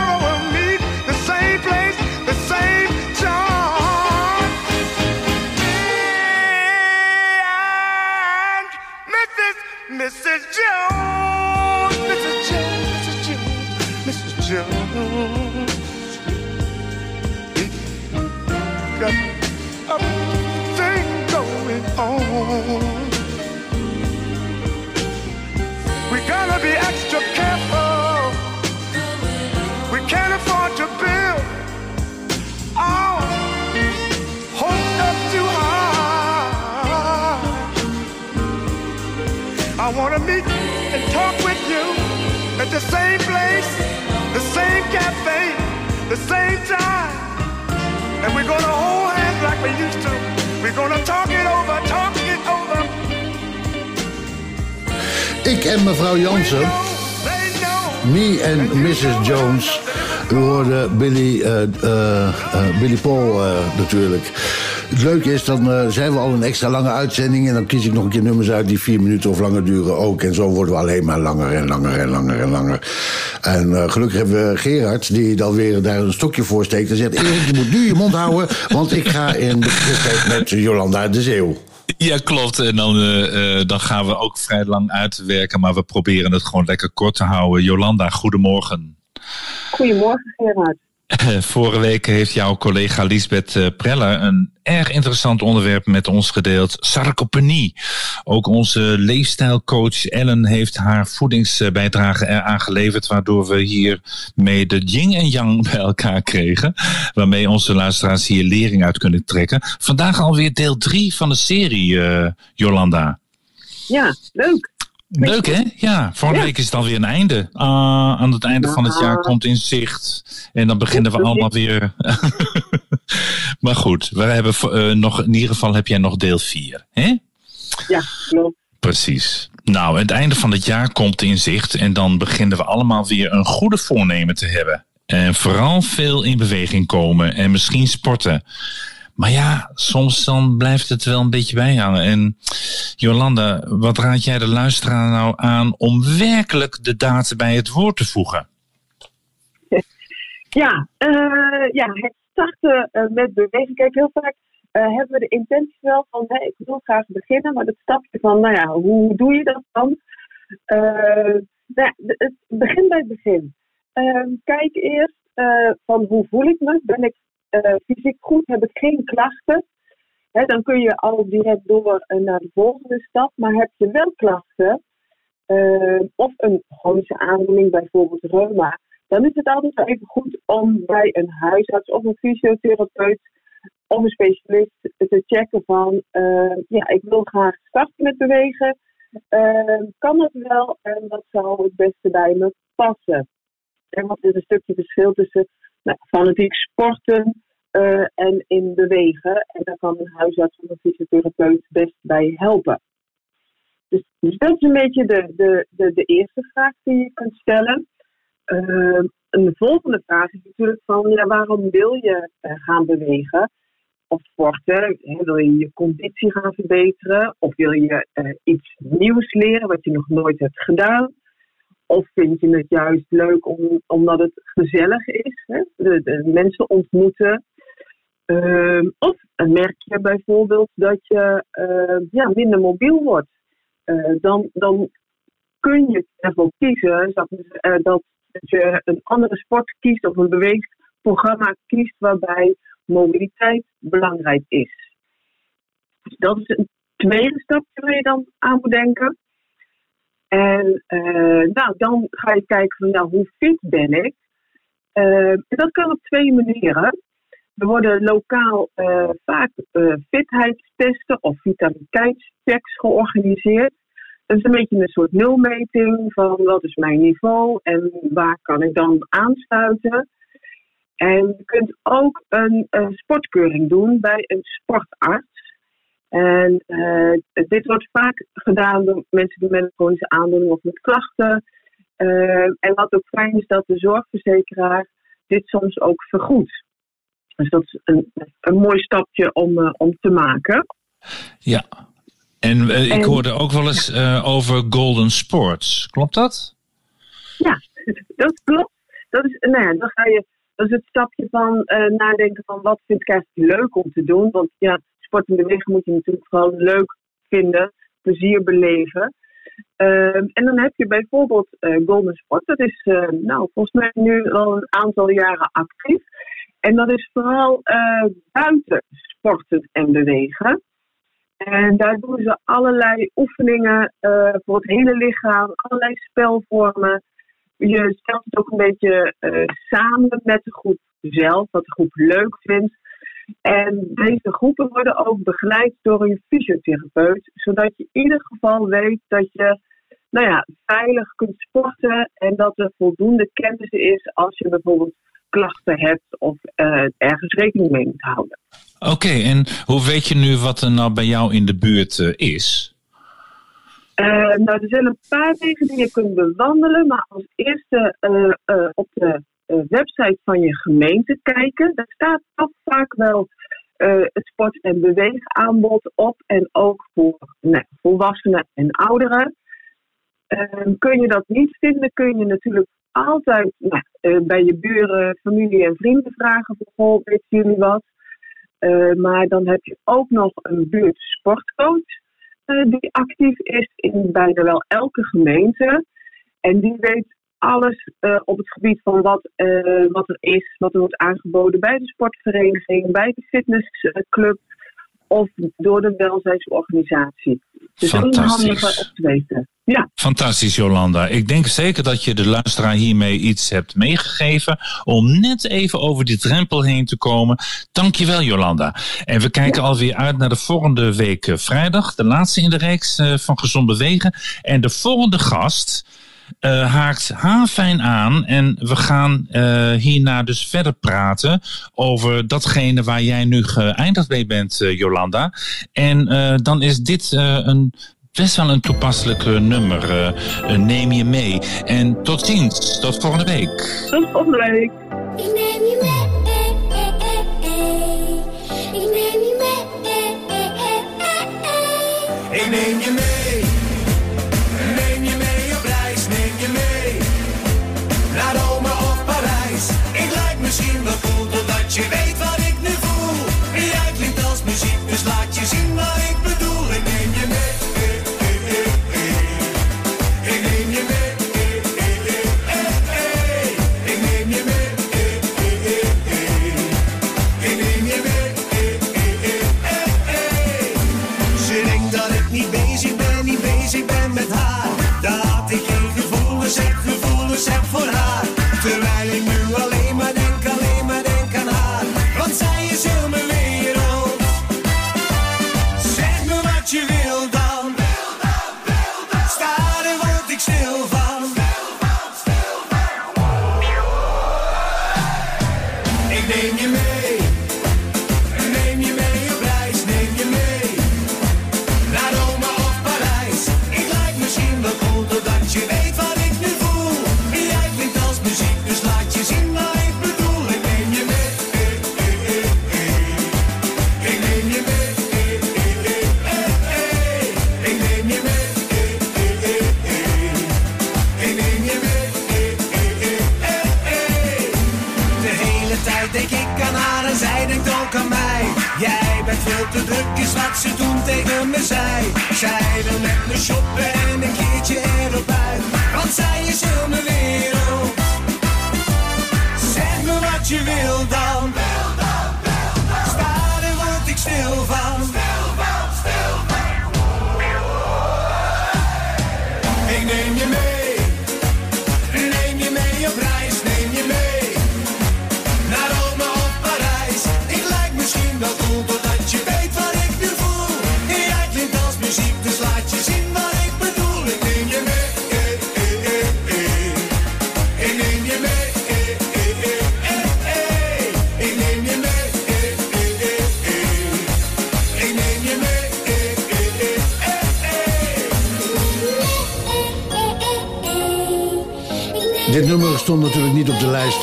meet and talk with you at the same place, the same cafe, the same time. And we're gonna hold hands like we used to. We're gonna talk it over, talk it over. Ik en mevrouw Jansen. Me en Mrs. Jones. U hoorde Billy, eh, eh, eh, Billy Paul natuurlijk. Het leuke is, dan eh, zijn we al een extra lange uitzending... en dan kies ik nog een keer nummers uit die vier minuten of langer duren ook. En zo worden we alleen maar langer en langer en langer en langer. En eh, gelukkig hebben we Gerard, die dan weer daar een stokje voor steekt... en zegt, Erik, je moet nu je mond houden... want ik ga in de gesprek met Jolanda de Zeeuw. Ja, klopt. En dan, eh, eh, dan gaan we ook vrij lang uitwerken, maar we proberen het gewoon lekker kort te houden. Jolanda, goedemorgen. Goedemorgen, Gerard. Vorige week heeft jouw collega Lisbeth eh, Preller een erg interessant onderwerp met ons gedeeld. Sarcopenie. Ook onze leefstijlcoach Ellen heeft haar voedingsbijdrage eraan geleverd. Waardoor we hier mee de yin en yang bij elkaar kregen. Waarmee onze luisteraars hier lering uit kunnen trekken. Vandaag alweer deel 3 van de serie, eh, Jolanda. Ja, leuk. Leuk hè? Ja, volgende week is het alweer een einde. Ah, aan het einde van het jaar komt in zicht. En dan beginnen we allemaal weer. maar goed, we hebben eh, nog, in ieder geval heb jij nog deel 4. Hè? Ja, klopt. Precies. Nou, het einde van het jaar komt in zicht. En dan beginnen we allemaal weer een goede voornemen te hebben. En vooral veel in beweging komen en misschien sporten. Maar ja, soms dan blijft het wel een beetje bijhangen. En Jolanda, wat raad jij de luisteraar nou aan om werkelijk de daad bij het woord te voegen? Ja, eh, ja het starten eh, met bewegen. Kijk, heel vaak eh, hebben we de intentie wel van, hey, ik wil graag beginnen, maar dat stapje van, nou ja, hoe doe je dat dan? Nou, het begin bij het begin. Ehm, kijk eerst van hoe voel ik me? Ben ik fysiek goed? Heb ik geen klachten? Dan kun je al direct door eh, naar de volgende stap. Maar heb je wel klachten, eh, of een chronische aandoening, bijvoorbeeld reuma, dan is het altijd even goed om bij een huisarts of een fysiotherapeut of een specialist te checken van, eh, ja, ik wil graag starten met bewegen. Eh, kan dat wel en wat zou het beste bij me passen? En wat is een stukje verschil tussen nou, fanatiek sporten, eh, en in bewegen. En daar kan een huisarts of een fysiotherapeut best bij helpen. Dus, dus dat is een beetje de, de, de, de eerste vraag die je kunt stellen. Uh, een volgende vraag is natuurlijk van ja, waarom wil je uh, gaan bewegen of sporten? Hè, wil je je conditie gaan verbeteren? Of wil je iets nieuws leren wat je nog nooit hebt gedaan? Of vind je het juist leuk om, omdat het gezellig is? Hè? De mensen ontmoeten. Uh, of merk je bijvoorbeeld dat je ja, minder mobiel wordt? dan, dan kun je ervoor kiezen dat, dat dat je een andere sport kiest of een beweegprogramma kiest waarbij mobiliteit belangrijk is. Dus dat is een tweede stapje waar je dan aan moet denken. En uh, nou, dan ga je kijken van nou, hoe fit ben ik? En dat kan op twee manieren. Er worden lokaal uh, vaak fitheidstesten of vitaliteitschecks georganiseerd. Dat is een beetje een soort nulmeting van wat is mijn niveau en waar kan ik dan aansluiten. En je kunt ook een, een sportkeuring doen bij een sportarts. En uh, dit wordt vaak gedaan door mensen die met een chronische aandoening of met klachten. Uh, en wat ook fijn is, dat de zorgverzekeraar dit soms ook vergoedt. Dus dat is een, een mooi stapje om, uh, om te maken. Ja, en, uh, ik hoorde ook wel eens uh, over Golden Sports. Klopt dat? Ja, dat klopt. Dat is, nou ja, dan ga je, dat is het stapje van nadenken van wat vind ik eigenlijk leuk om te doen. Want ja, sport en bewegen moet je natuurlijk gewoon leuk vinden, plezier beleven. Ehm, en dan heb je bijvoorbeeld Golden Sport. Dat is nou, volgens mij nu al een aantal jaren actief. En dat is vooral buiten sporten en bewegen. En daar doen ze allerlei oefeningen uh, voor het hele lichaam, allerlei spelvormen. Je stelt het ook een beetje uh, samen met de groep zelf, wat de groep leuk vindt. En deze groepen worden ook begeleid door een fysiotherapeut, zodat je in ieder geval weet dat je nou ja, veilig kunt sporten en dat er voldoende kennis is als je bijvoorbeeld klachten hebt of uh, ergens rekening mee moet houden. Oké, okay, en hoe weet je nu wat er nou bij jou in de buurt uh, is? Uh, nou, er zijn een paar wegen die je kunt bewandelen, maar als eerste op de website van je gemeente kijken. Daar staat toch vaak wel het sport- en beweegaanbod op en ook voor nou, volwassenen en ouderen. Ehm, kun je dat niet vinden, kun je natuurlijk altijd nou, uh, bij je buren, familie en vrienden vragen goh, weten jullie wat? Uh, maar dan heb je ook nog een buurtsportcoach uh, die actief is in bijna wel elke gemeente. En die weet alles op het gebied van wat, wat er is, wat er wordt aangeboden bij de sportvereniging, bij de fitnessclub of door de welzijnsorganisatie. Dus dat is handig op te weten. Ja. Fantastisch, Jolanda. Ik denk zeker dat je de luisteraar hiermee iets hebt meegegeven om net even over die drempel heen te komen. Dankjewel, Jolanda. En we kijken ja. alweer uit naar de volgende week vrijdag, de laatste in de reeks van Gezond Bewegen. En de volgende gast uh, haakt haarfijn aan. En we gaan uh, hierna dus verder praten over datgene waar jij nu geëindigd mee bent, Jolanda. En dan is dit een best wel een toepasselijk nummer. neem je mee. En tot ziens. Tot volgende week. Tot volgende week. Ik neem je mee. Ik neem je mee. Ik neem je mee. Gevoelens heb, gevoelens. heb voor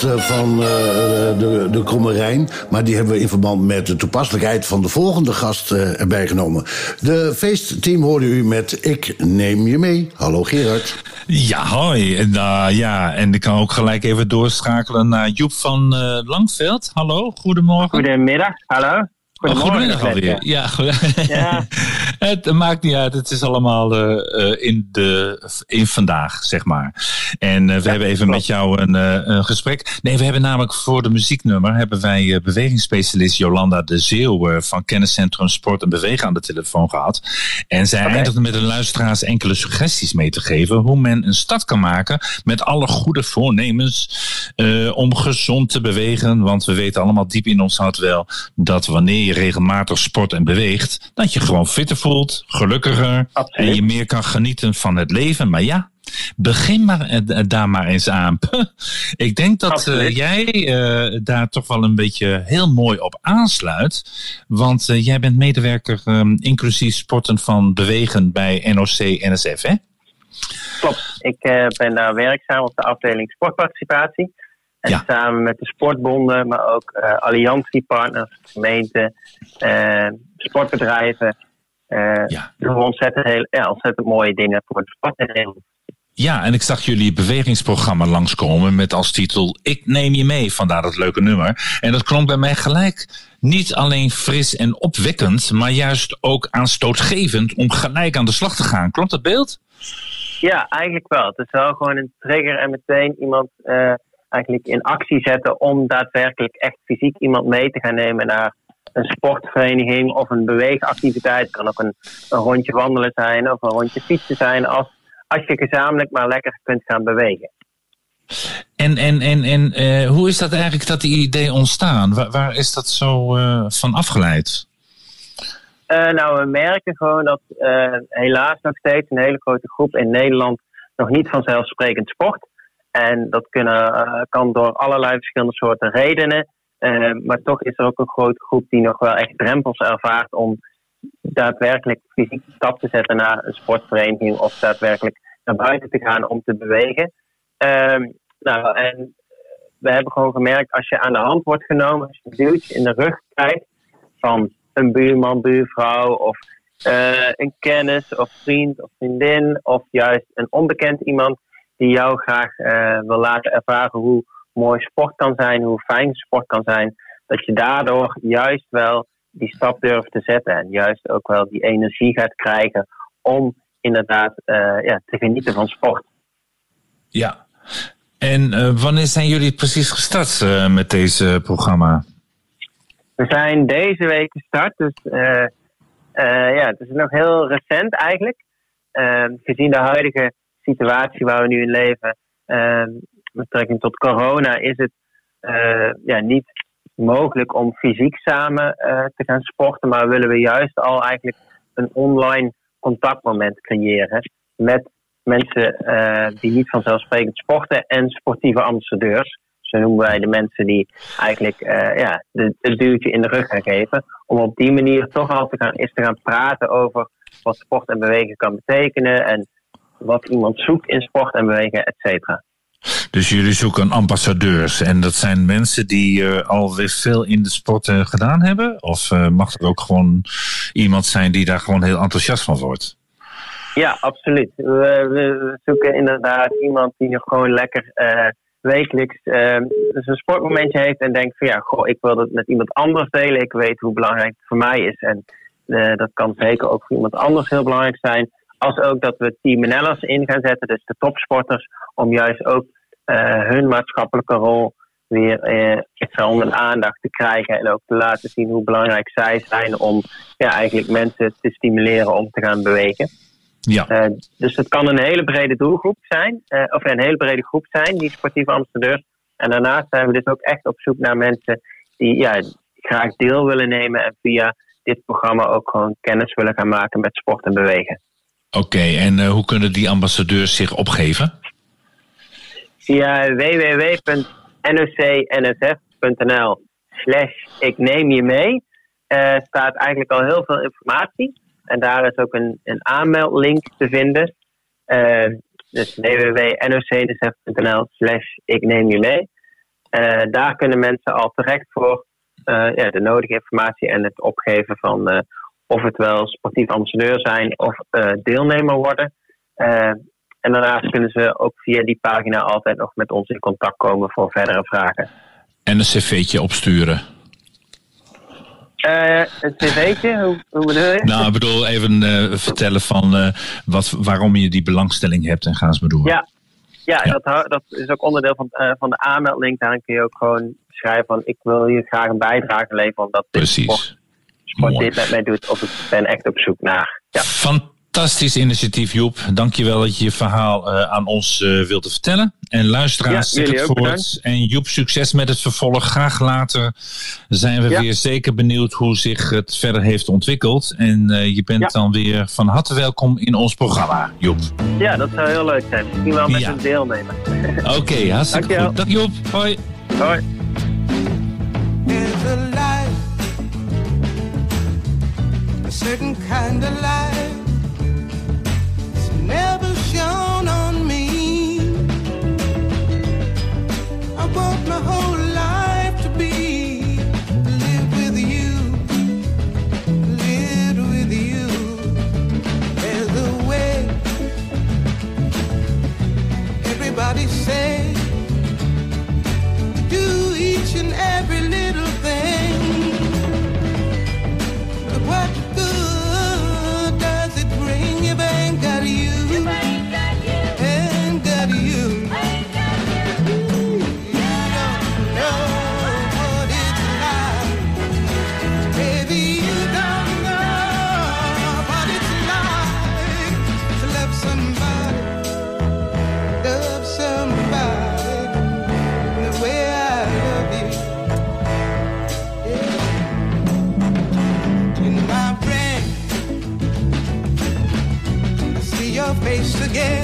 eh, van eh, de, de Kromme Rijn. Maar die hebben we in verband met de toepasselijkheid van de volgende gast eh, erbij genomen. De feestteam hoorde u met Ik neem je mee. Hallo Gerard. Ja, hoi. En, uh, ja, en ik kan ook gelijk even doorschakelen naar Joep van uh, Langveld. Hallo, goedemorgen. Goedemiddag, hallo. Goedemorgen oh, alweer. Ja, goed. ja. het maakt niet uit. Het is allemaal uh, in, de, in vandaag, zeg maar. En uh, we ja, hebben even klopt. met jou een, een, gesprek. Nee, we hebben namelijk voor de muzieknummer... hebben wij bewegingsspecialist Jolanda de Zeeuw... van Kenniscentrum Sport en Bewegen aan de telefoon gehad. En zij okay. eindigde met de luisteraars enkele suggesties mee te geven... hoe men een start kan maken met alle goede voornemens... om gezond te bewegen. Want we weten allemaal diep in ons hart wel... dat wanneer je regelmatig sport en beweegt, dat je gewoon fitter voelt, gelukkiger Absoluut. en je meer kan genieten van het leven. Maar ja, begin maar uh, daar maar eens aan. Ik denk dat uh, jij uh, daar toch wel een beetje heel mooi op aansluit. Want jij bent medewerker um, inclusief sporten van bewegen bij NOC-NSF, hè? Klopt. Ik ben daar werkzaam op de afdeling sportparticipatie. En ja. samen met de sportbonden, maar ook alliantiepartners, gemeenten, sportbedrijven. Uh, ja. doen we ontzettend, heel, ja, ontzettend mooie dingen voor de sport. Ja, en ik zag jullie bewegingsprogramma langskomen met als titel Ik neem je mee, vandaar dat leuke nummer. En dat klonk bij mij gelijk niet alleen fris en opwekkend, maar juist ook aanstootgevend om gelijk aan de slag te gaan. Klopt dat beeld? Ja, eigenlijk wel. Het is wel gewoon een trigger en meteen iemand uh, eigenlijk in actie zetten om daadwerkelijk echt fysiek iemand mee te gaan nemen naar een sportvereniging of een beweegactiviteit. Het kan ook een, een rondje wandelen zijn of een rondje fietsen zijn. Als, als je gezamenlijk maar lekker kunt gaan bewegen. En, en, en, en uh, hoe is dat eigenlijk dat die idee ontstaan? Waar, waar is dat zo uh, van afgeleid? Uh, nou, we merken gewoon dat helaas nog steeds een hele grote groep in Nederland nog niet vanzelfsprekend sport. En dat kunnen, kan door allerlei verschillende soorten redenen. Uh, maar toch is er ook een grote groep die nog wel echt drempels ervaart om daadwerkelijk fysiek stap te zetten naar een sportvereniging of daadwerkelijk naar buiten te gaan om te bewegen. Uh, nou, en we hebben gewoon gemerkt, als je aan de hand wordt genomen, als je een duwtje in de rug krijgt van een buurman, buurvrouw of uh, een kennis of vriend of vriendin of juist een onbekend iemand die jou graag uh, wil laten ervaren hoe mooi sport kan zijn, hoe fijn sport kan zijn, dat je daardoor juist wel die stap durft te zetten en juist ook wel die energie gaat krijgen om inderdaad uh, ja, te genieten van sport. Ja, en uh, wanneer zijn jullie precies gestart met deze programma? We zijn deze week gestart, dus ja, het is nog heel recent eigenlijk. gezien de huidige situatie waar we nu in leven, betrekking tot corona, is het uh, ja, niet mogelijk om fysiek samen uh, te gaan sporten, maar willen we juist al eigenlijk een online contactmoment creëren met mensen die niet vanzelfsprekend sporten en sportieve ambassadeurs. Zo noemen wij de mensen die eigenlijk ja, het duwtje in de rug gaan geven. Om op die manier toch al te gaan, eens te gaan praten over wat sport en bewegen kan betekenen. En wat iemand zoekt in sport en bewegen, et cetera. Dus jullie zoeken ambassadeurs en dat zijn mensen die uh, alweer veel in de sport uh, gedaan hebben? Of uh, mag er ook gewoon iemand zijn die daar gewoon heel enthousiast van wordt? Ja, absoluut. We, we zoeken inderdaad iemand die nog gewoon lekker wekelijks eh, dus een sportmomentje heeft en denkt van ja, goh, ik wil het met iemand anders delen. Ik weet hoe belangrijk het voor mij is. En eh, dat kan zeker ook voor iemand anders heel belangrijk zijn. Als ook dat we teamnellers in gaan zetten, dus de topsporters, om juist ook eh, hun maatschappelijke rol weer eh, onder de aandacht te krijgen. En ook te laten zien hoe belangrijk zij zijn om ja, eigenlijk mensen te stimuleren om te gaan bewegen. Ja. Eh, dus het kan een hele brede doelgroep zijn, eh, of een hele brede groep zijn, die sportieve ambassadeurs. En daarnaast zijn we dus ook echt op zoek naar mensen die ja, graag deel willen nemen en via dit programma ook gewoon kennis willen gaan maken met sport en bewegen. Oké, en eh, hoe kunnen die ambassadeurs zich opgeven? Via www.nocnsf.nl slash ik neem je mee eh, staat eigenlijk al heel veel informatie. En daar is ook een, een aanmeldlink te vinden. Eh, dus www.nocnsf.nl slash ik neem je mee. Daar kunnen mensen al terecht voor ja, de nodige informatie en het opgeven van of het wel sportief ambassadeur zijn of eh, deelnemer worden. Eh, en daarnaast kunnen ze ook via die pagina altijd nog met ons in contact komen voor verdere vragen. En een cv'tje opsturen. Eh een cv'tje, hoe, hoe bedoel je? Nou, ik bedoel even vertellen van wat, waarom je die belangstelling hebt en ga eens maar door. Ja, ja, Dat, dat is ook onderdeel van, van de aanmeldlink. Daarin kun je ook gewoon schrijven van ik wil hier graag een bijdrage leveren omdat dit sport, sport dit met mij doet of ik ben echt op zoek naar. Ja. Fantastisch initiatief, Joep. Dankjewel dat je je verhaal eh, aan ons eh wilde vertellen. En luisteraars, Ja, het voort. bedankt. En Joep, succes met het vervolg. Graag later zijn we Ja. weer zeker benieuwd hoe zich het verder heeft ontwikkeld. En eh, je bent Ja. dan weer van harte welkom in ons programma, Joep. ja, dat zou heel leuk zijn. Misschien wel met een deelnemer. Oké, hartstikke Dankjewel. goed. Dag Joep. Hoi. Hoi. A certain kind of light. It's never shone on me. I want my whole life to be live with you, live with you. There's a way. Everybody say again.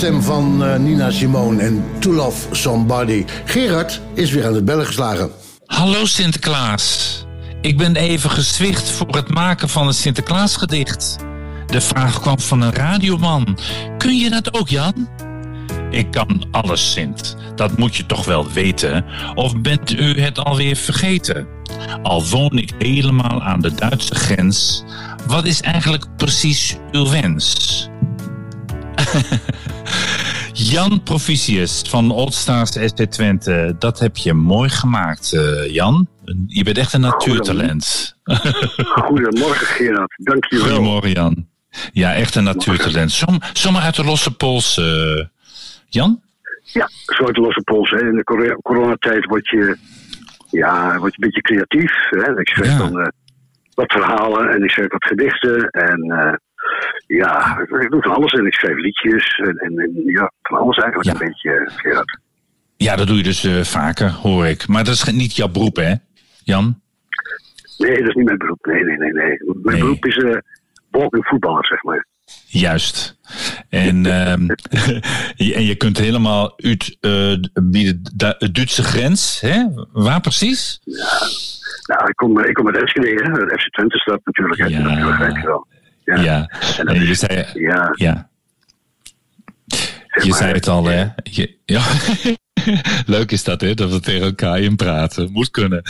Stem van eh, Nina Simone en To Love Somebody. Gerard is weer aan het bellen geslagen. Hallo Sinterklaas. Ik ben even gezwicht voor het maken van een Sinterklaasgedicht. De vraag kwam van een radioman. Kun je dat ook, Jan? Ik kan alles, Sint. Dat moet je toch wel weten. Of bent u het alweer vergeten? Al woon ik helemaal aan de Duitse grens. Wat is eigenlijk precies uw wens? Jan Proficius van Old Stars SC Twente. Dat heb je mooi gemaakt, eh, Jan. Je bent echt een natuurtalent. Goedemorgen Gerard, dankjewel. Goedemorgen, Jan. Ja, echt een natuurtalent. Som, zomaar uit de losse pols, eh, Jan? Ja, zo uit de losse pols. Hè. In de cor- coronatijd word je, ja, word je een beetje creatief. Hè. Ik schrijf dan eh, wat verhalen en ik schrijf wat gedichten. En ja, ik doe van alles. En ik schrijf liedjes. En, en, en ja, van alles eigenlijk een beetje, eh, Gerard. Ja, dat doe je dus eh, vaker, hoor ik. Maar dat is niet jouw beroep, hè, Jan? Nee, dat is niet mijn beroep. Nee, nee, nee. nee. Mijn beroep is eh walking voetballer, zeg maar. Juist. En, ehm, je- en je kunt helemaal uit eh, bij de Du- de Duitse grens, hè? Waar precies? Nou, ik kom, ik kom uit Enschede, hè. De FC Twente staat natuurlijk. hè. Je wel. Ja. Ja. En je zei, ja. ja. Je zei het al, hè? Je- ja. Leuk is dat, hè? Dat we tegen elkaar in praten. Moet kunnen.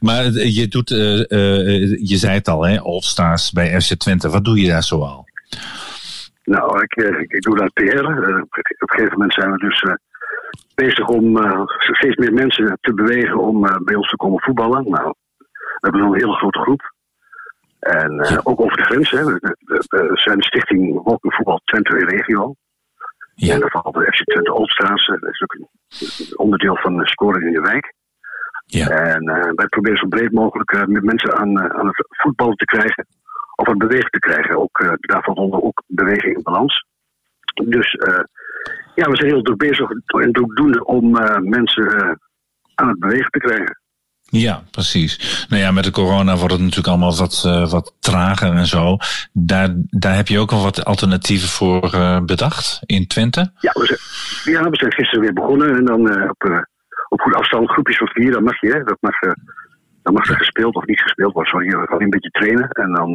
Maar eh, je doet, eh, eh, je zei het al, hè? All-Stars bij FC Twente. Wat doe je daar zoal? Nou, ik, ik, ik doe daar PR. Op een gegeven moment zijn we dus bezig om steeds meer mensen te bewegen om bij ons te komen voetballen. Nou, we hebben een hele grote groep. En eh, ook over de grens. Hè. Zijn de stichting Voetbal Twente Regio. Ja. En daar valt de FC Twente Oldstraat. Dat is ook een onderdeel van de scoring in de wijk. Ja. En eh, wij proberen zo breed mogelijk eh, met mensen aan, aan het voetballen te krijgen. Of aan het bewegen te krijgen. Ook, daarvan onder ook beweging in balans. Dus ja, we zijn heel druk bezig en doende om mensen aan het bewegen te krijgen. Ja, precies. Nou ja, met de corona wordt het natuurlijk allemaal wat, eh, wat trager en zo. Daar, daar heb je ook al wat alternatieven voor eh, bedacht in Twente? Ja we, zijn, ja, we zijn gisteren weer begonnen. En dan eh, op, op goede afstand, groepjes van vier, dat mag je. Hè? Dat mag, dan mag er gespeeld of niet gespeeld worden. We gaan een beetje trainen. En dan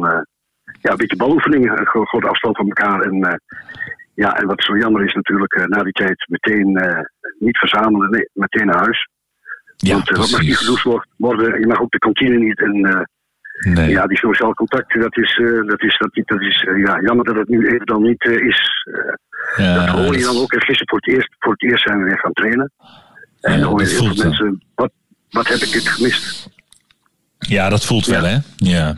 ja, een beetje baloefeningen. Een gro- grote afstand van elkaar. En, ja, en wat zo jammer is natuurlijk, na die tijd meteen niet verzamelen. Nee, meteen naar huis. Ja, Want eh, dat mag niet wor- worden. Je mag ook de kantine niet. En eh, Nee. ja, die sociale contacten, dat is, eh, dat is, dat, dat is eh, ja, jammer dat het nu even dan niet eh, is. Eh, Ja, dat hoor je dan ook. En gisteren voor het eerst, voor het eerst zijn we weer gaan trainen. En dan hoor je heel veel mensen, wat, wat heb ik dit gemist? Ja, dat voelt wel, hè? Ja.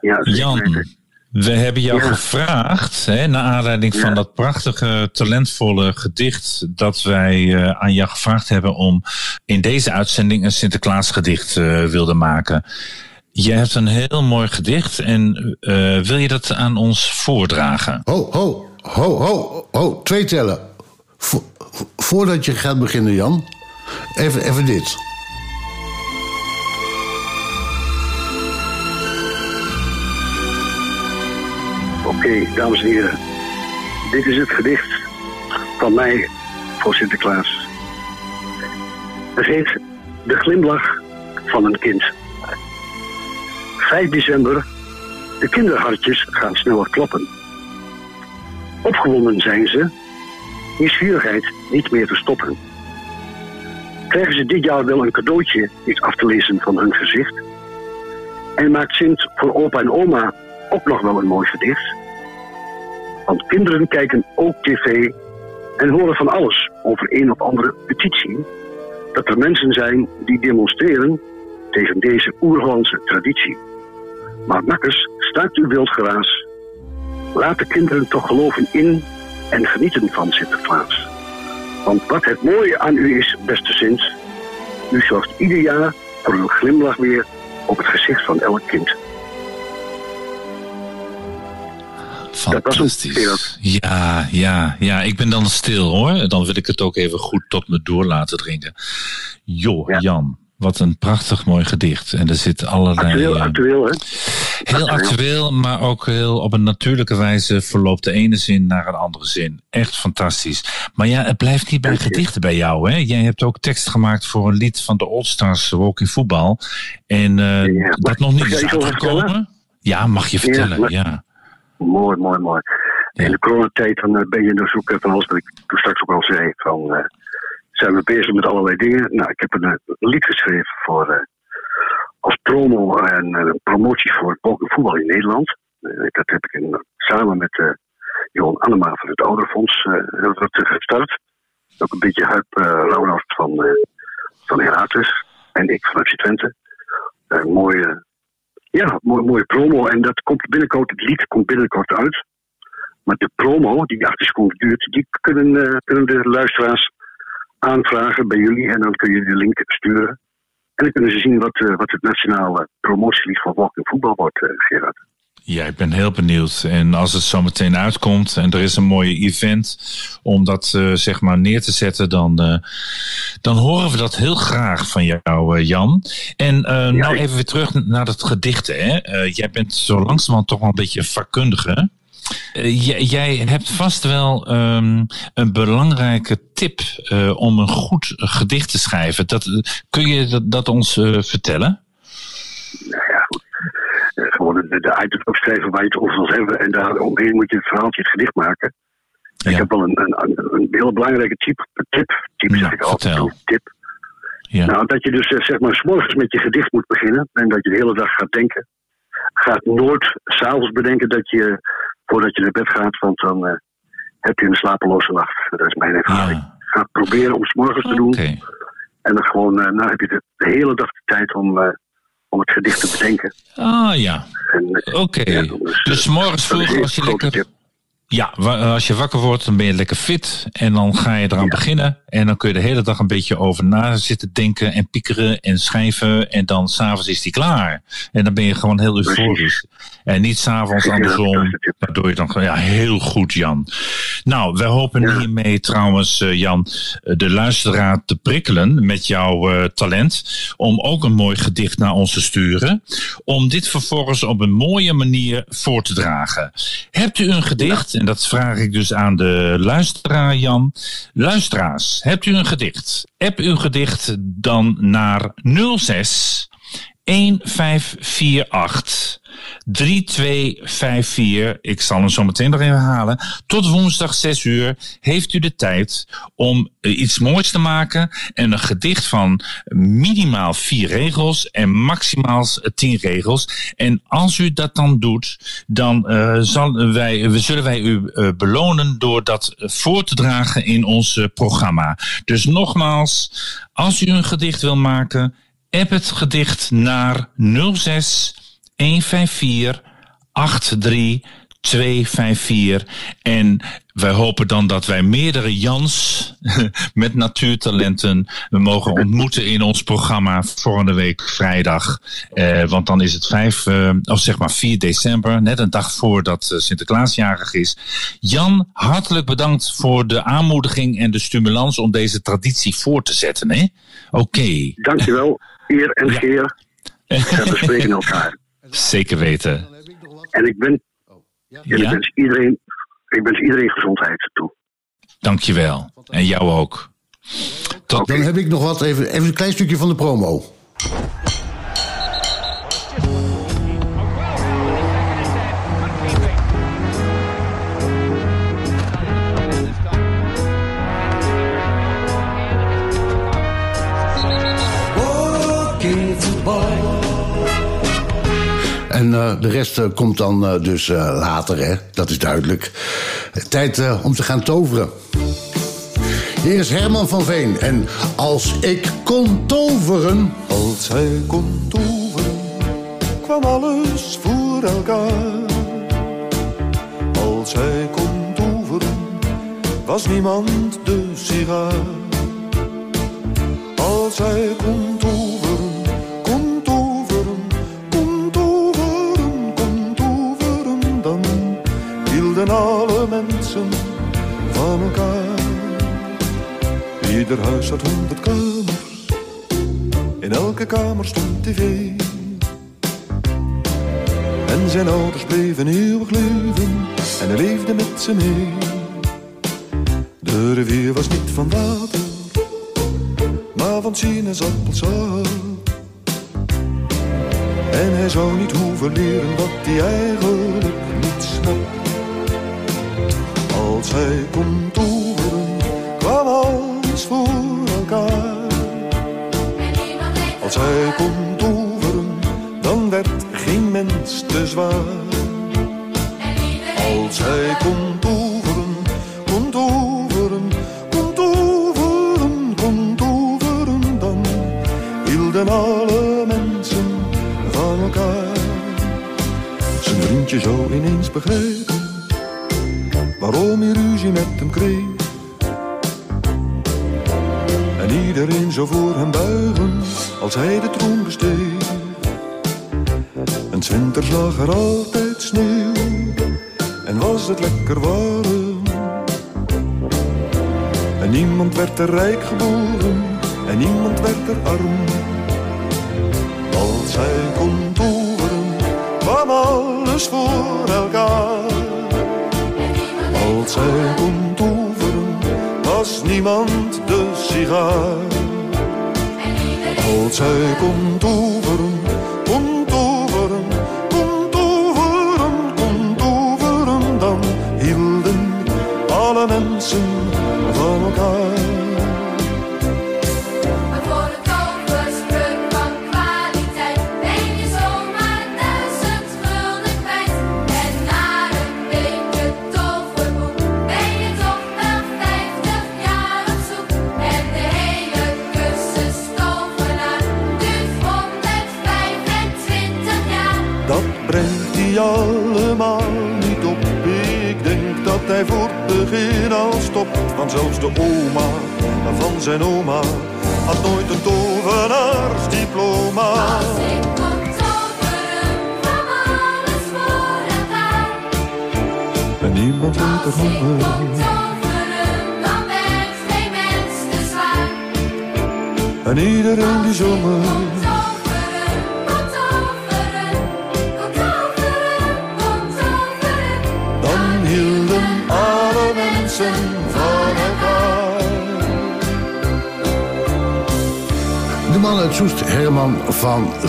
Ja, Jan. We hebben jou Ja. gevraagd, hè, naar aanleiding van dat prachtige, talentvolle gedicht, dat wij eh, aan jou gevraagd hebben om in deze uitzending een Sinterklaasgedicht eh wilde maken. Je hebt een heel mooi gedicht en eh, wil je dat aan ons voordragen? Ho, ho, ho, ho, ho, twee tellen. Vo- vo- voordat je gaat beginnen, Jan, even, even dit. Oké, dames en heren. Dit is het gedicht van mij voor Sinterklaas. Het heet De glimlach van een kind. 5 december. De kinderhartjes gaan sneller kloppen. Opgewonden zijn ze. Nieuwsgierigheid niet meer te stoppen. Krijgen ze dit jaar wel een cadeautje iets af te lezen van hun gezicht? En maakt Sint voor opa en oma ook nog wel een mooi gedicht? Want kinderen kijken ook tv en horen van alles over een of andere petitie. Dat er mensen zijn die demonstreren tegen deze oerhollandse traditie. Maar makkers, staakt uw wild geraas. Laat de kinderen toch geloven in en genieten van Sinterklaas. Want wat het mooie aan u is, beste Sint, u zorgt ieder jaar voor een glimlach weer op het gezicht van elk kind. Fantastisch. Ja, ja, ja. Ik ben dan stil hoor. Dan wil ik het ook even goed tot me door laten drinken. Joh, Jan. Wat een prachtig mooi gedicht. En er zit allerlei... Actueel, eh, actueel, hè? Heel actueel, maar ook heel op een natuurlijke wijze verloopt de ene zin naar een andere zin. Echt fantastisch. Maar ja, het blijft niet bij gedichten bij jou. Hè? Jij hebt ook tekst gemaakt voor een lied van de All-Stars Walking Voetbal. En eh, dat nog niet is uitgekomen. Ja, mag je vertellen. maar- Ja. Mooi, mooi, mooi. In de coronatijd dan eh, ben je dus ook eh, van alles wat ik toen straks ook al zei. Van, eh, zijn we bezig met allerlei dingen. Nou, ik heb een, eh, lied geschreven voor, als promo en promotie voor voetbal in Nederland. Dat heb ik in, samen met Johan Annema van het Ouderfonds gestart. Ook een beetje Huip uh, Ronald van, van Heracles. En ik van FC Twente. Een mooie, ja, mooie, mooie promo. En dat komt binnenkort, het lied komt binnenkort uit. Maar de promo, die 18 seconden duurt, die kunnen, eh, kunnen de luisteraars aanvragen bij jullie. En dan kun je de link sturen. En dan kunnen ze zien wat, eh, wat het nationale promotielied van Walking Voetbal wordt, eh, Gerard. Ja, ik ben heel benieuwd. En als het zo meteen uitkomt en er is een mooie event om dat eh, zeg maar neer te zetten, dan, eh, dan horen we dat heel graag van jou, eh, Jan. En eh, nou even weer terug naar dat gedichten. Hè? Jij bent zo langzamerhand toch wel een beetje vakkundige. Jij, hebt vast wel ehm, een belangrijke tip om een goed gedicht te schrijven. Dat, kun je dat, dat ons vertellen? Nou ja, goed. De, de items opschrijven waar je het over wil hebben. En daar omheen moet je het verhaaltje, het gedicht maken. Ik heb wel een, een, een, heel belangrijke tip. Tip, tip zeg ik altijd. vertel. Tip. Nou, dat je dus eh, zeg maar 's morgens met je gedicht moet beginnen. En dat je de hele dag gaat denken. Gaat nooit s'avonds bedenken dat je, voordat je naar bed gaat, want dan eh, heb je een slapeloze nacht. Dat is mijn ervaring. Ga proberen om 's morgens te doen. En dan gewoon, eh, nou heb je de, de hele dag de tijd om, om het gedicht te bedenken. Ah ja, oké. Dus morgens vroeg als je lekker... Ja, wa- als je wakker wordt, dan ben je lekker fit. En dan ga je eraan beginnen. En dan kun je de hele dag een beetje over na zitten denken en piekeren en schrijven. En dan s'avonds is die klaar. En dan ben je gewoon heel euforisch. En niet s'avonds andersom. Waardoor je dan gewoon, ja, heel goed, Jan. Nou, wij hopen hiermee trouwens, eh, Jan, eh, de luisteraar te prikkelen met jouw eh, talent. Om ook een mooi gedicht naar ons te sturen. Om dit vervolgens op een mooie manier voor te dragen. Hebt u een gedicht? En dat vraag ik dus aan de luisteraar, Jan. Luisteraars, hebt u een gedicht? App uw gedicht dan naar 06 1548 3254. Ik zal hem zo meteen nog even halen. Tot woensdag 6 uur heeft u de tijd om eh, iets moois te maken. En een gedicht van minimaal vier regels en maximaal tien regels. En als u dat dan doet, dan eh, zal wij, zullen wij u eh, belonen door dat voor te dragen in ons eh, programma. Dus nogmaals, als u een gedicht wil maken, app het gedicht naar 06 154 83 254. En wij hopen dan dat wij meerdere Jans met natuurtalenten we mogen ontmoeten in ons programma volgende week vrijdag. Eh, want dan is het 5, eh, of zeg maar 4 december, net een dag voordat eh, Sinterklaas jarig is. Jan, hartelijk bedankt voor de aanmoediging en de stimulans om deze traditie voor te zetten. hè? Oké. Dankjewel, eer en geer. We spreken elkaar. Zeker weten. En ik ben, en ik wens iedereen, ik wens iedereen gezondheid toe. Dankjewel. En jou ook. Tot... Dan heb ik nog wat, even, even een klein stukje van de promo. En eh, de rest eh, komt dan eh, dus later, hè? dat is duidelijk. Tijd om te gaan toveren. Hier is Herman van Veen. En als ik kon toveren. Als hij kon toveren, kwam alles voor elkaar. Als hij kon toveren, was niemand de sigaar. Als hij kon hielden alle mensen van elkaar. Ieder huis had honderd kamers, in elke kamer stond tv. En zijn ouders bleven eeuwig leven en hij leefde met ze mee. De rivier was niet van water, maar van sinaasappelsap. En hij zou niet hoeven leren wat hij eigenlijk als hij komt toeren, kwam alles voor elkaar. Als hij komt toeren, dan werd geen mens te zwaar. Als hij komt toeren, komt toeren, komt toeren, komt toeren, dan hielden alle mensen van elkaar. Zijn vriendje zou ineens begrijpen waarom je ruzie met hem kreeg. En iedereen zou voor hem buigen als hij de troon besteeg. En 's winters lag er altijd sneeuw en was het lekker warm. En niemand werd er rijk geboren en niemand werd er arm. Als hij kon toveren, kwam alles voor elkaar. Als hij kon toveren, was niemand de sigaar. Als hij kon toveren, kon toveren, kon toveren, kon toveren, dan hielden alle mensen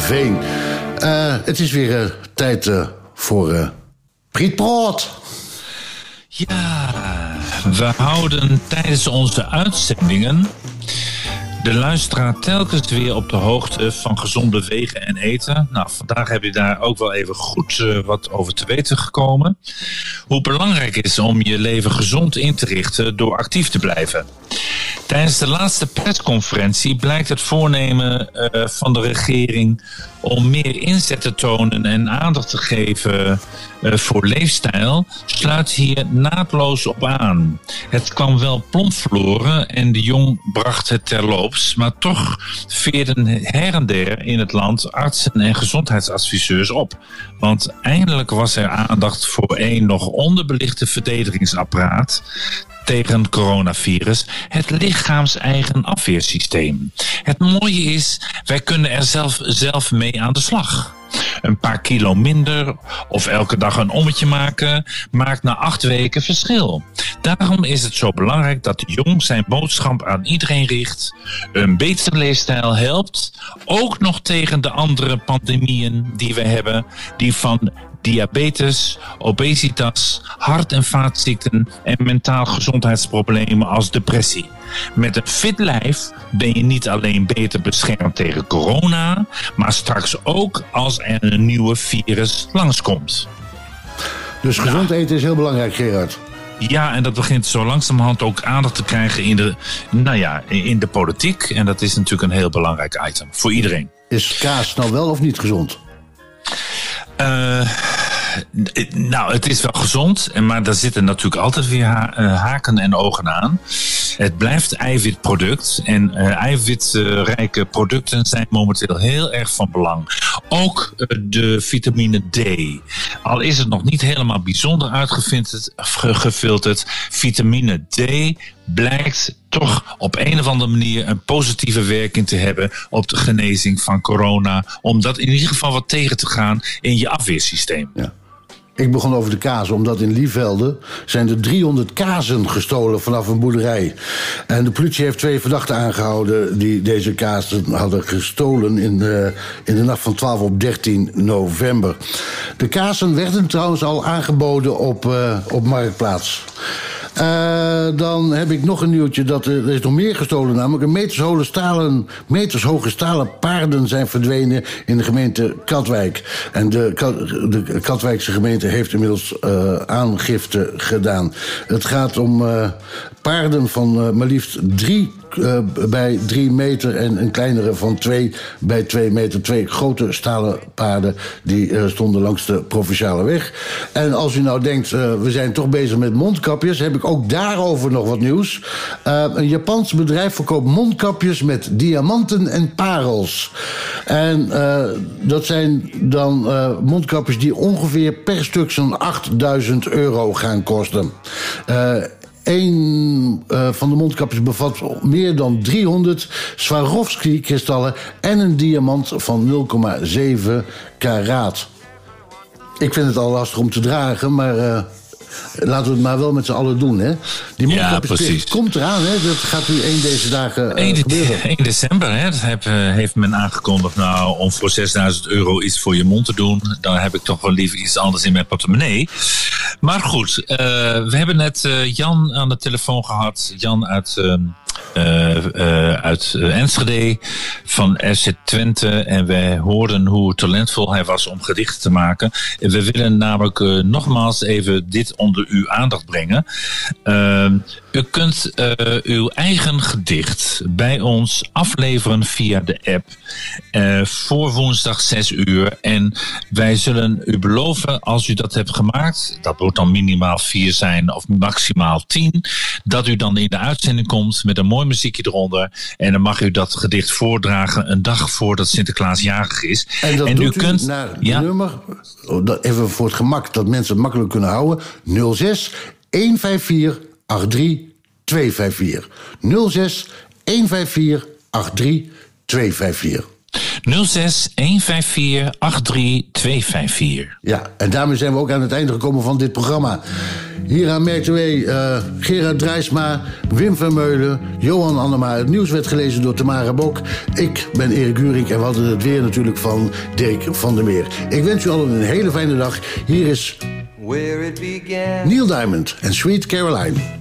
Veen. Eh, het is weer eh, tijd eh, voor eh Priet Brood. Ja, we houden tijdens onze uitzendingen de luisteraar telkens weer op de hoogte van gezonde wegen en eten. Nou, vandaag heb je daar ook wel even goed wat over te weten gekomen. Hoe belangrijk is om je leven gezond in te richten door actief te blijven. Tijdens de laatste persconferentie blijkt het voornemen eh, van de regering om meer inzet te tonen en aandacht te geven eh, voor leefstijl, sluit hier naadloos op aan. Het kwam wel plomp verloren en de jong bracht het terloops, maar toch veerden her en der in het land artsen en gezondheidsadviseurs op. Want eindelijk was er aandacht voor een nog onderbelichte verdedigingsapparaat tegen coronavirus, het lichaams-eigen afweersysteem. Het mooie is, wij kunnen er zelf, zelf mee aan de slag. Een paar kilo minder of elke dag een ommetje maken maakt na acht weken verschil. Daarom is het zo belangrijk dat de jong zijn boodschap aan iedereen richt. Een betere leefstijl helpt, ook nog tegen de andere pandemieën die we hebben, die van diabetes, obesitas, hart- en vaatziekten en mentaal gezondheidsproblemen als depressie. Met een fit lijf ben je niet alleen beter beschermd tegen corona, maar straks ook als er een nieuwe virus langskomt. Dus gezond eten is heel belangrijk, Gerard. Ja, en dat begint zo langzamerhand ook aandacht te krijgen in de, nou ja, in de politiek. En dat is natuurlijk een heel belangrijk item voor iedereen. Is kaas nou wel of niet gezond? Eh, nou, het is wel gezond, maar daar zitten natuurlijk altijd weer eh, haken en ogen aan. Het blijft eiwitproduct en eh, eiwitrijke producten zijn momenteel heel erg van belang. Ook eh, de vitamine D. Al is het nog niet helemaal bijzonder uitgefilterd, ge- gefilterd, vitamine D blijkt toch op een of andere manier een positieve werking te hebben op de genezing van corona. Om dat in ieder geval wat tegen te gaan in je afweersysteem. Ja. Ik begon over de kaas, omdat in Lievelde zijn er 300 kazen gestolen vanaf een boerderij. En de politie heeft twee verdachten aangehouden die deze kazen hadden gestolen in de, in de nacht van 12 op 13 november. De kazen werden trouwens al aangeboden op, eh, op Marktplaats. Eh, dan heb ik nog een nieuwtje. Dat er, is nog meer gestolen. Namelijk een metershoge stalen, metershoge stalen paarden zijn verdwenen in de gemeente Katwijk. En de, de Katwijkse gemeente heeft inmiddels eh, aangifte gedaan. Het gaat om eh, paarden van maar liefst drie bij drie meter en een kleinere van twee bij twee meter. Twee grote stalen paarden die stonden langs de provinciale weg. En als u nou denkt, we zijn toch bezig met mondkapjes, heb ik ook daarover nog wat nieuws. Eh, een Japans bedrijf verkoopt mondkapjes met diamanten en parels. En eh, dat zijn dan eh, mondkapjes die ongeveer per stuk zo'n 8000 euro gaan kosten. Eén van de mondkapjes bevat meer dan 300 Swarovski-kristallen en een diamant van 0,7 karaat. Ik vind het al lastig om te dragen, maar laten we het maar wel met z'n allen doen. Hè? Die Ja, mondkapjesplicht precies. komt eraan, hè? dat gaat u één deze dagen eh, 1, gebeuren. 1 december hè, dat heb, eh, heeft men aangekondigd. Nou, om voor 6000 euro iets voor je mond te doen, dan heb ik toch wel liever iets anders in mijn portemonnee. Maar goed, eh, we hebben net eh, Jan aan de telefoon gehad. Jan uit, ehm, eh, uit Enschede van FC Twente. En wij hoorden hoe talentvol hij was om gedichten te maken. En we willen namelijk nogmaals even dit onder uw aandacht brengen. U kunt eh, uw eigen gedicht bij ons afleveren via de app eh, voor woensdag 6 uur. En wij zullen u beloven, als u dat hebt gemaakt, dat moet dan minimaal 4 zijn of maximaal 10, dat u dan in de uitzending komt met een mooi muziekje eronder. En dan mag u dat gedicht voordragen een dag voordat Sinterklaas jarig is. En dat doet u naar het nummer, oh, even voor het gemak, dat mensen het makkelijk kunnen houden, 06 154 83 254. 06 154 83 254. 06 154 83 254. Ja, en daarmee zijn we ook aan het einde gekomen van dit programma. Hieraan merkten wij eh, Gerard Drijsma, Wim Vermeulen, Johan Annema. Het nieuws werd gelezen door Tamara Bok. Ik ben Erik Uring en we hadden het weer natuurlijk van Dirk van der Meer. Ik wens u allen een hele fijne dag. Hier is Where it began, Neil Diamond en Sweet Caroline.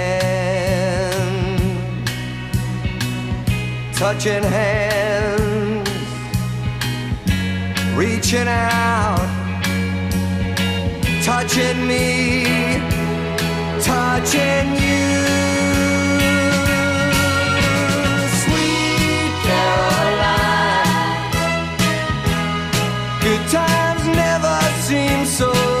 touching hands, reaching out, touching me, touching you. Sweet Caroline, good times never seem so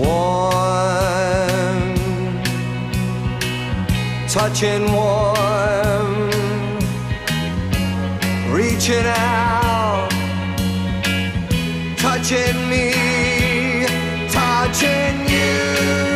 Warm, touching warm, reaching out, touching me, touching you.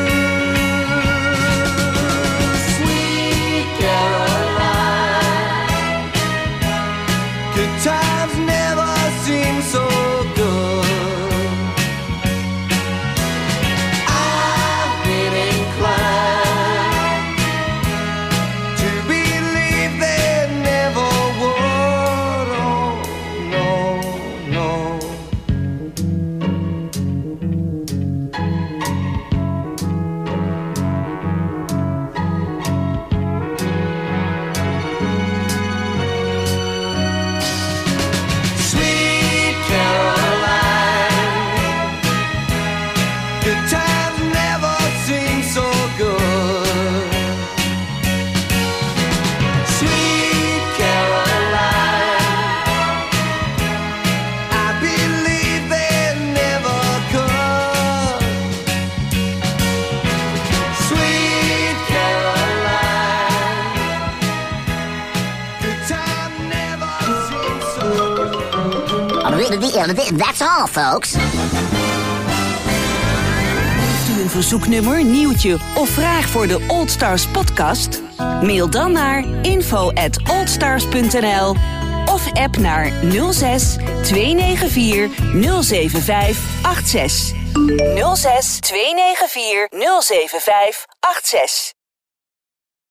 That's all, folks. Heeft u een verzoeknummer, nieuwtje of vraag voor de Old Stars podcast? Mail dan naar info at oldstars.nl of app naar 06 294 075 86. 06 294 075 86.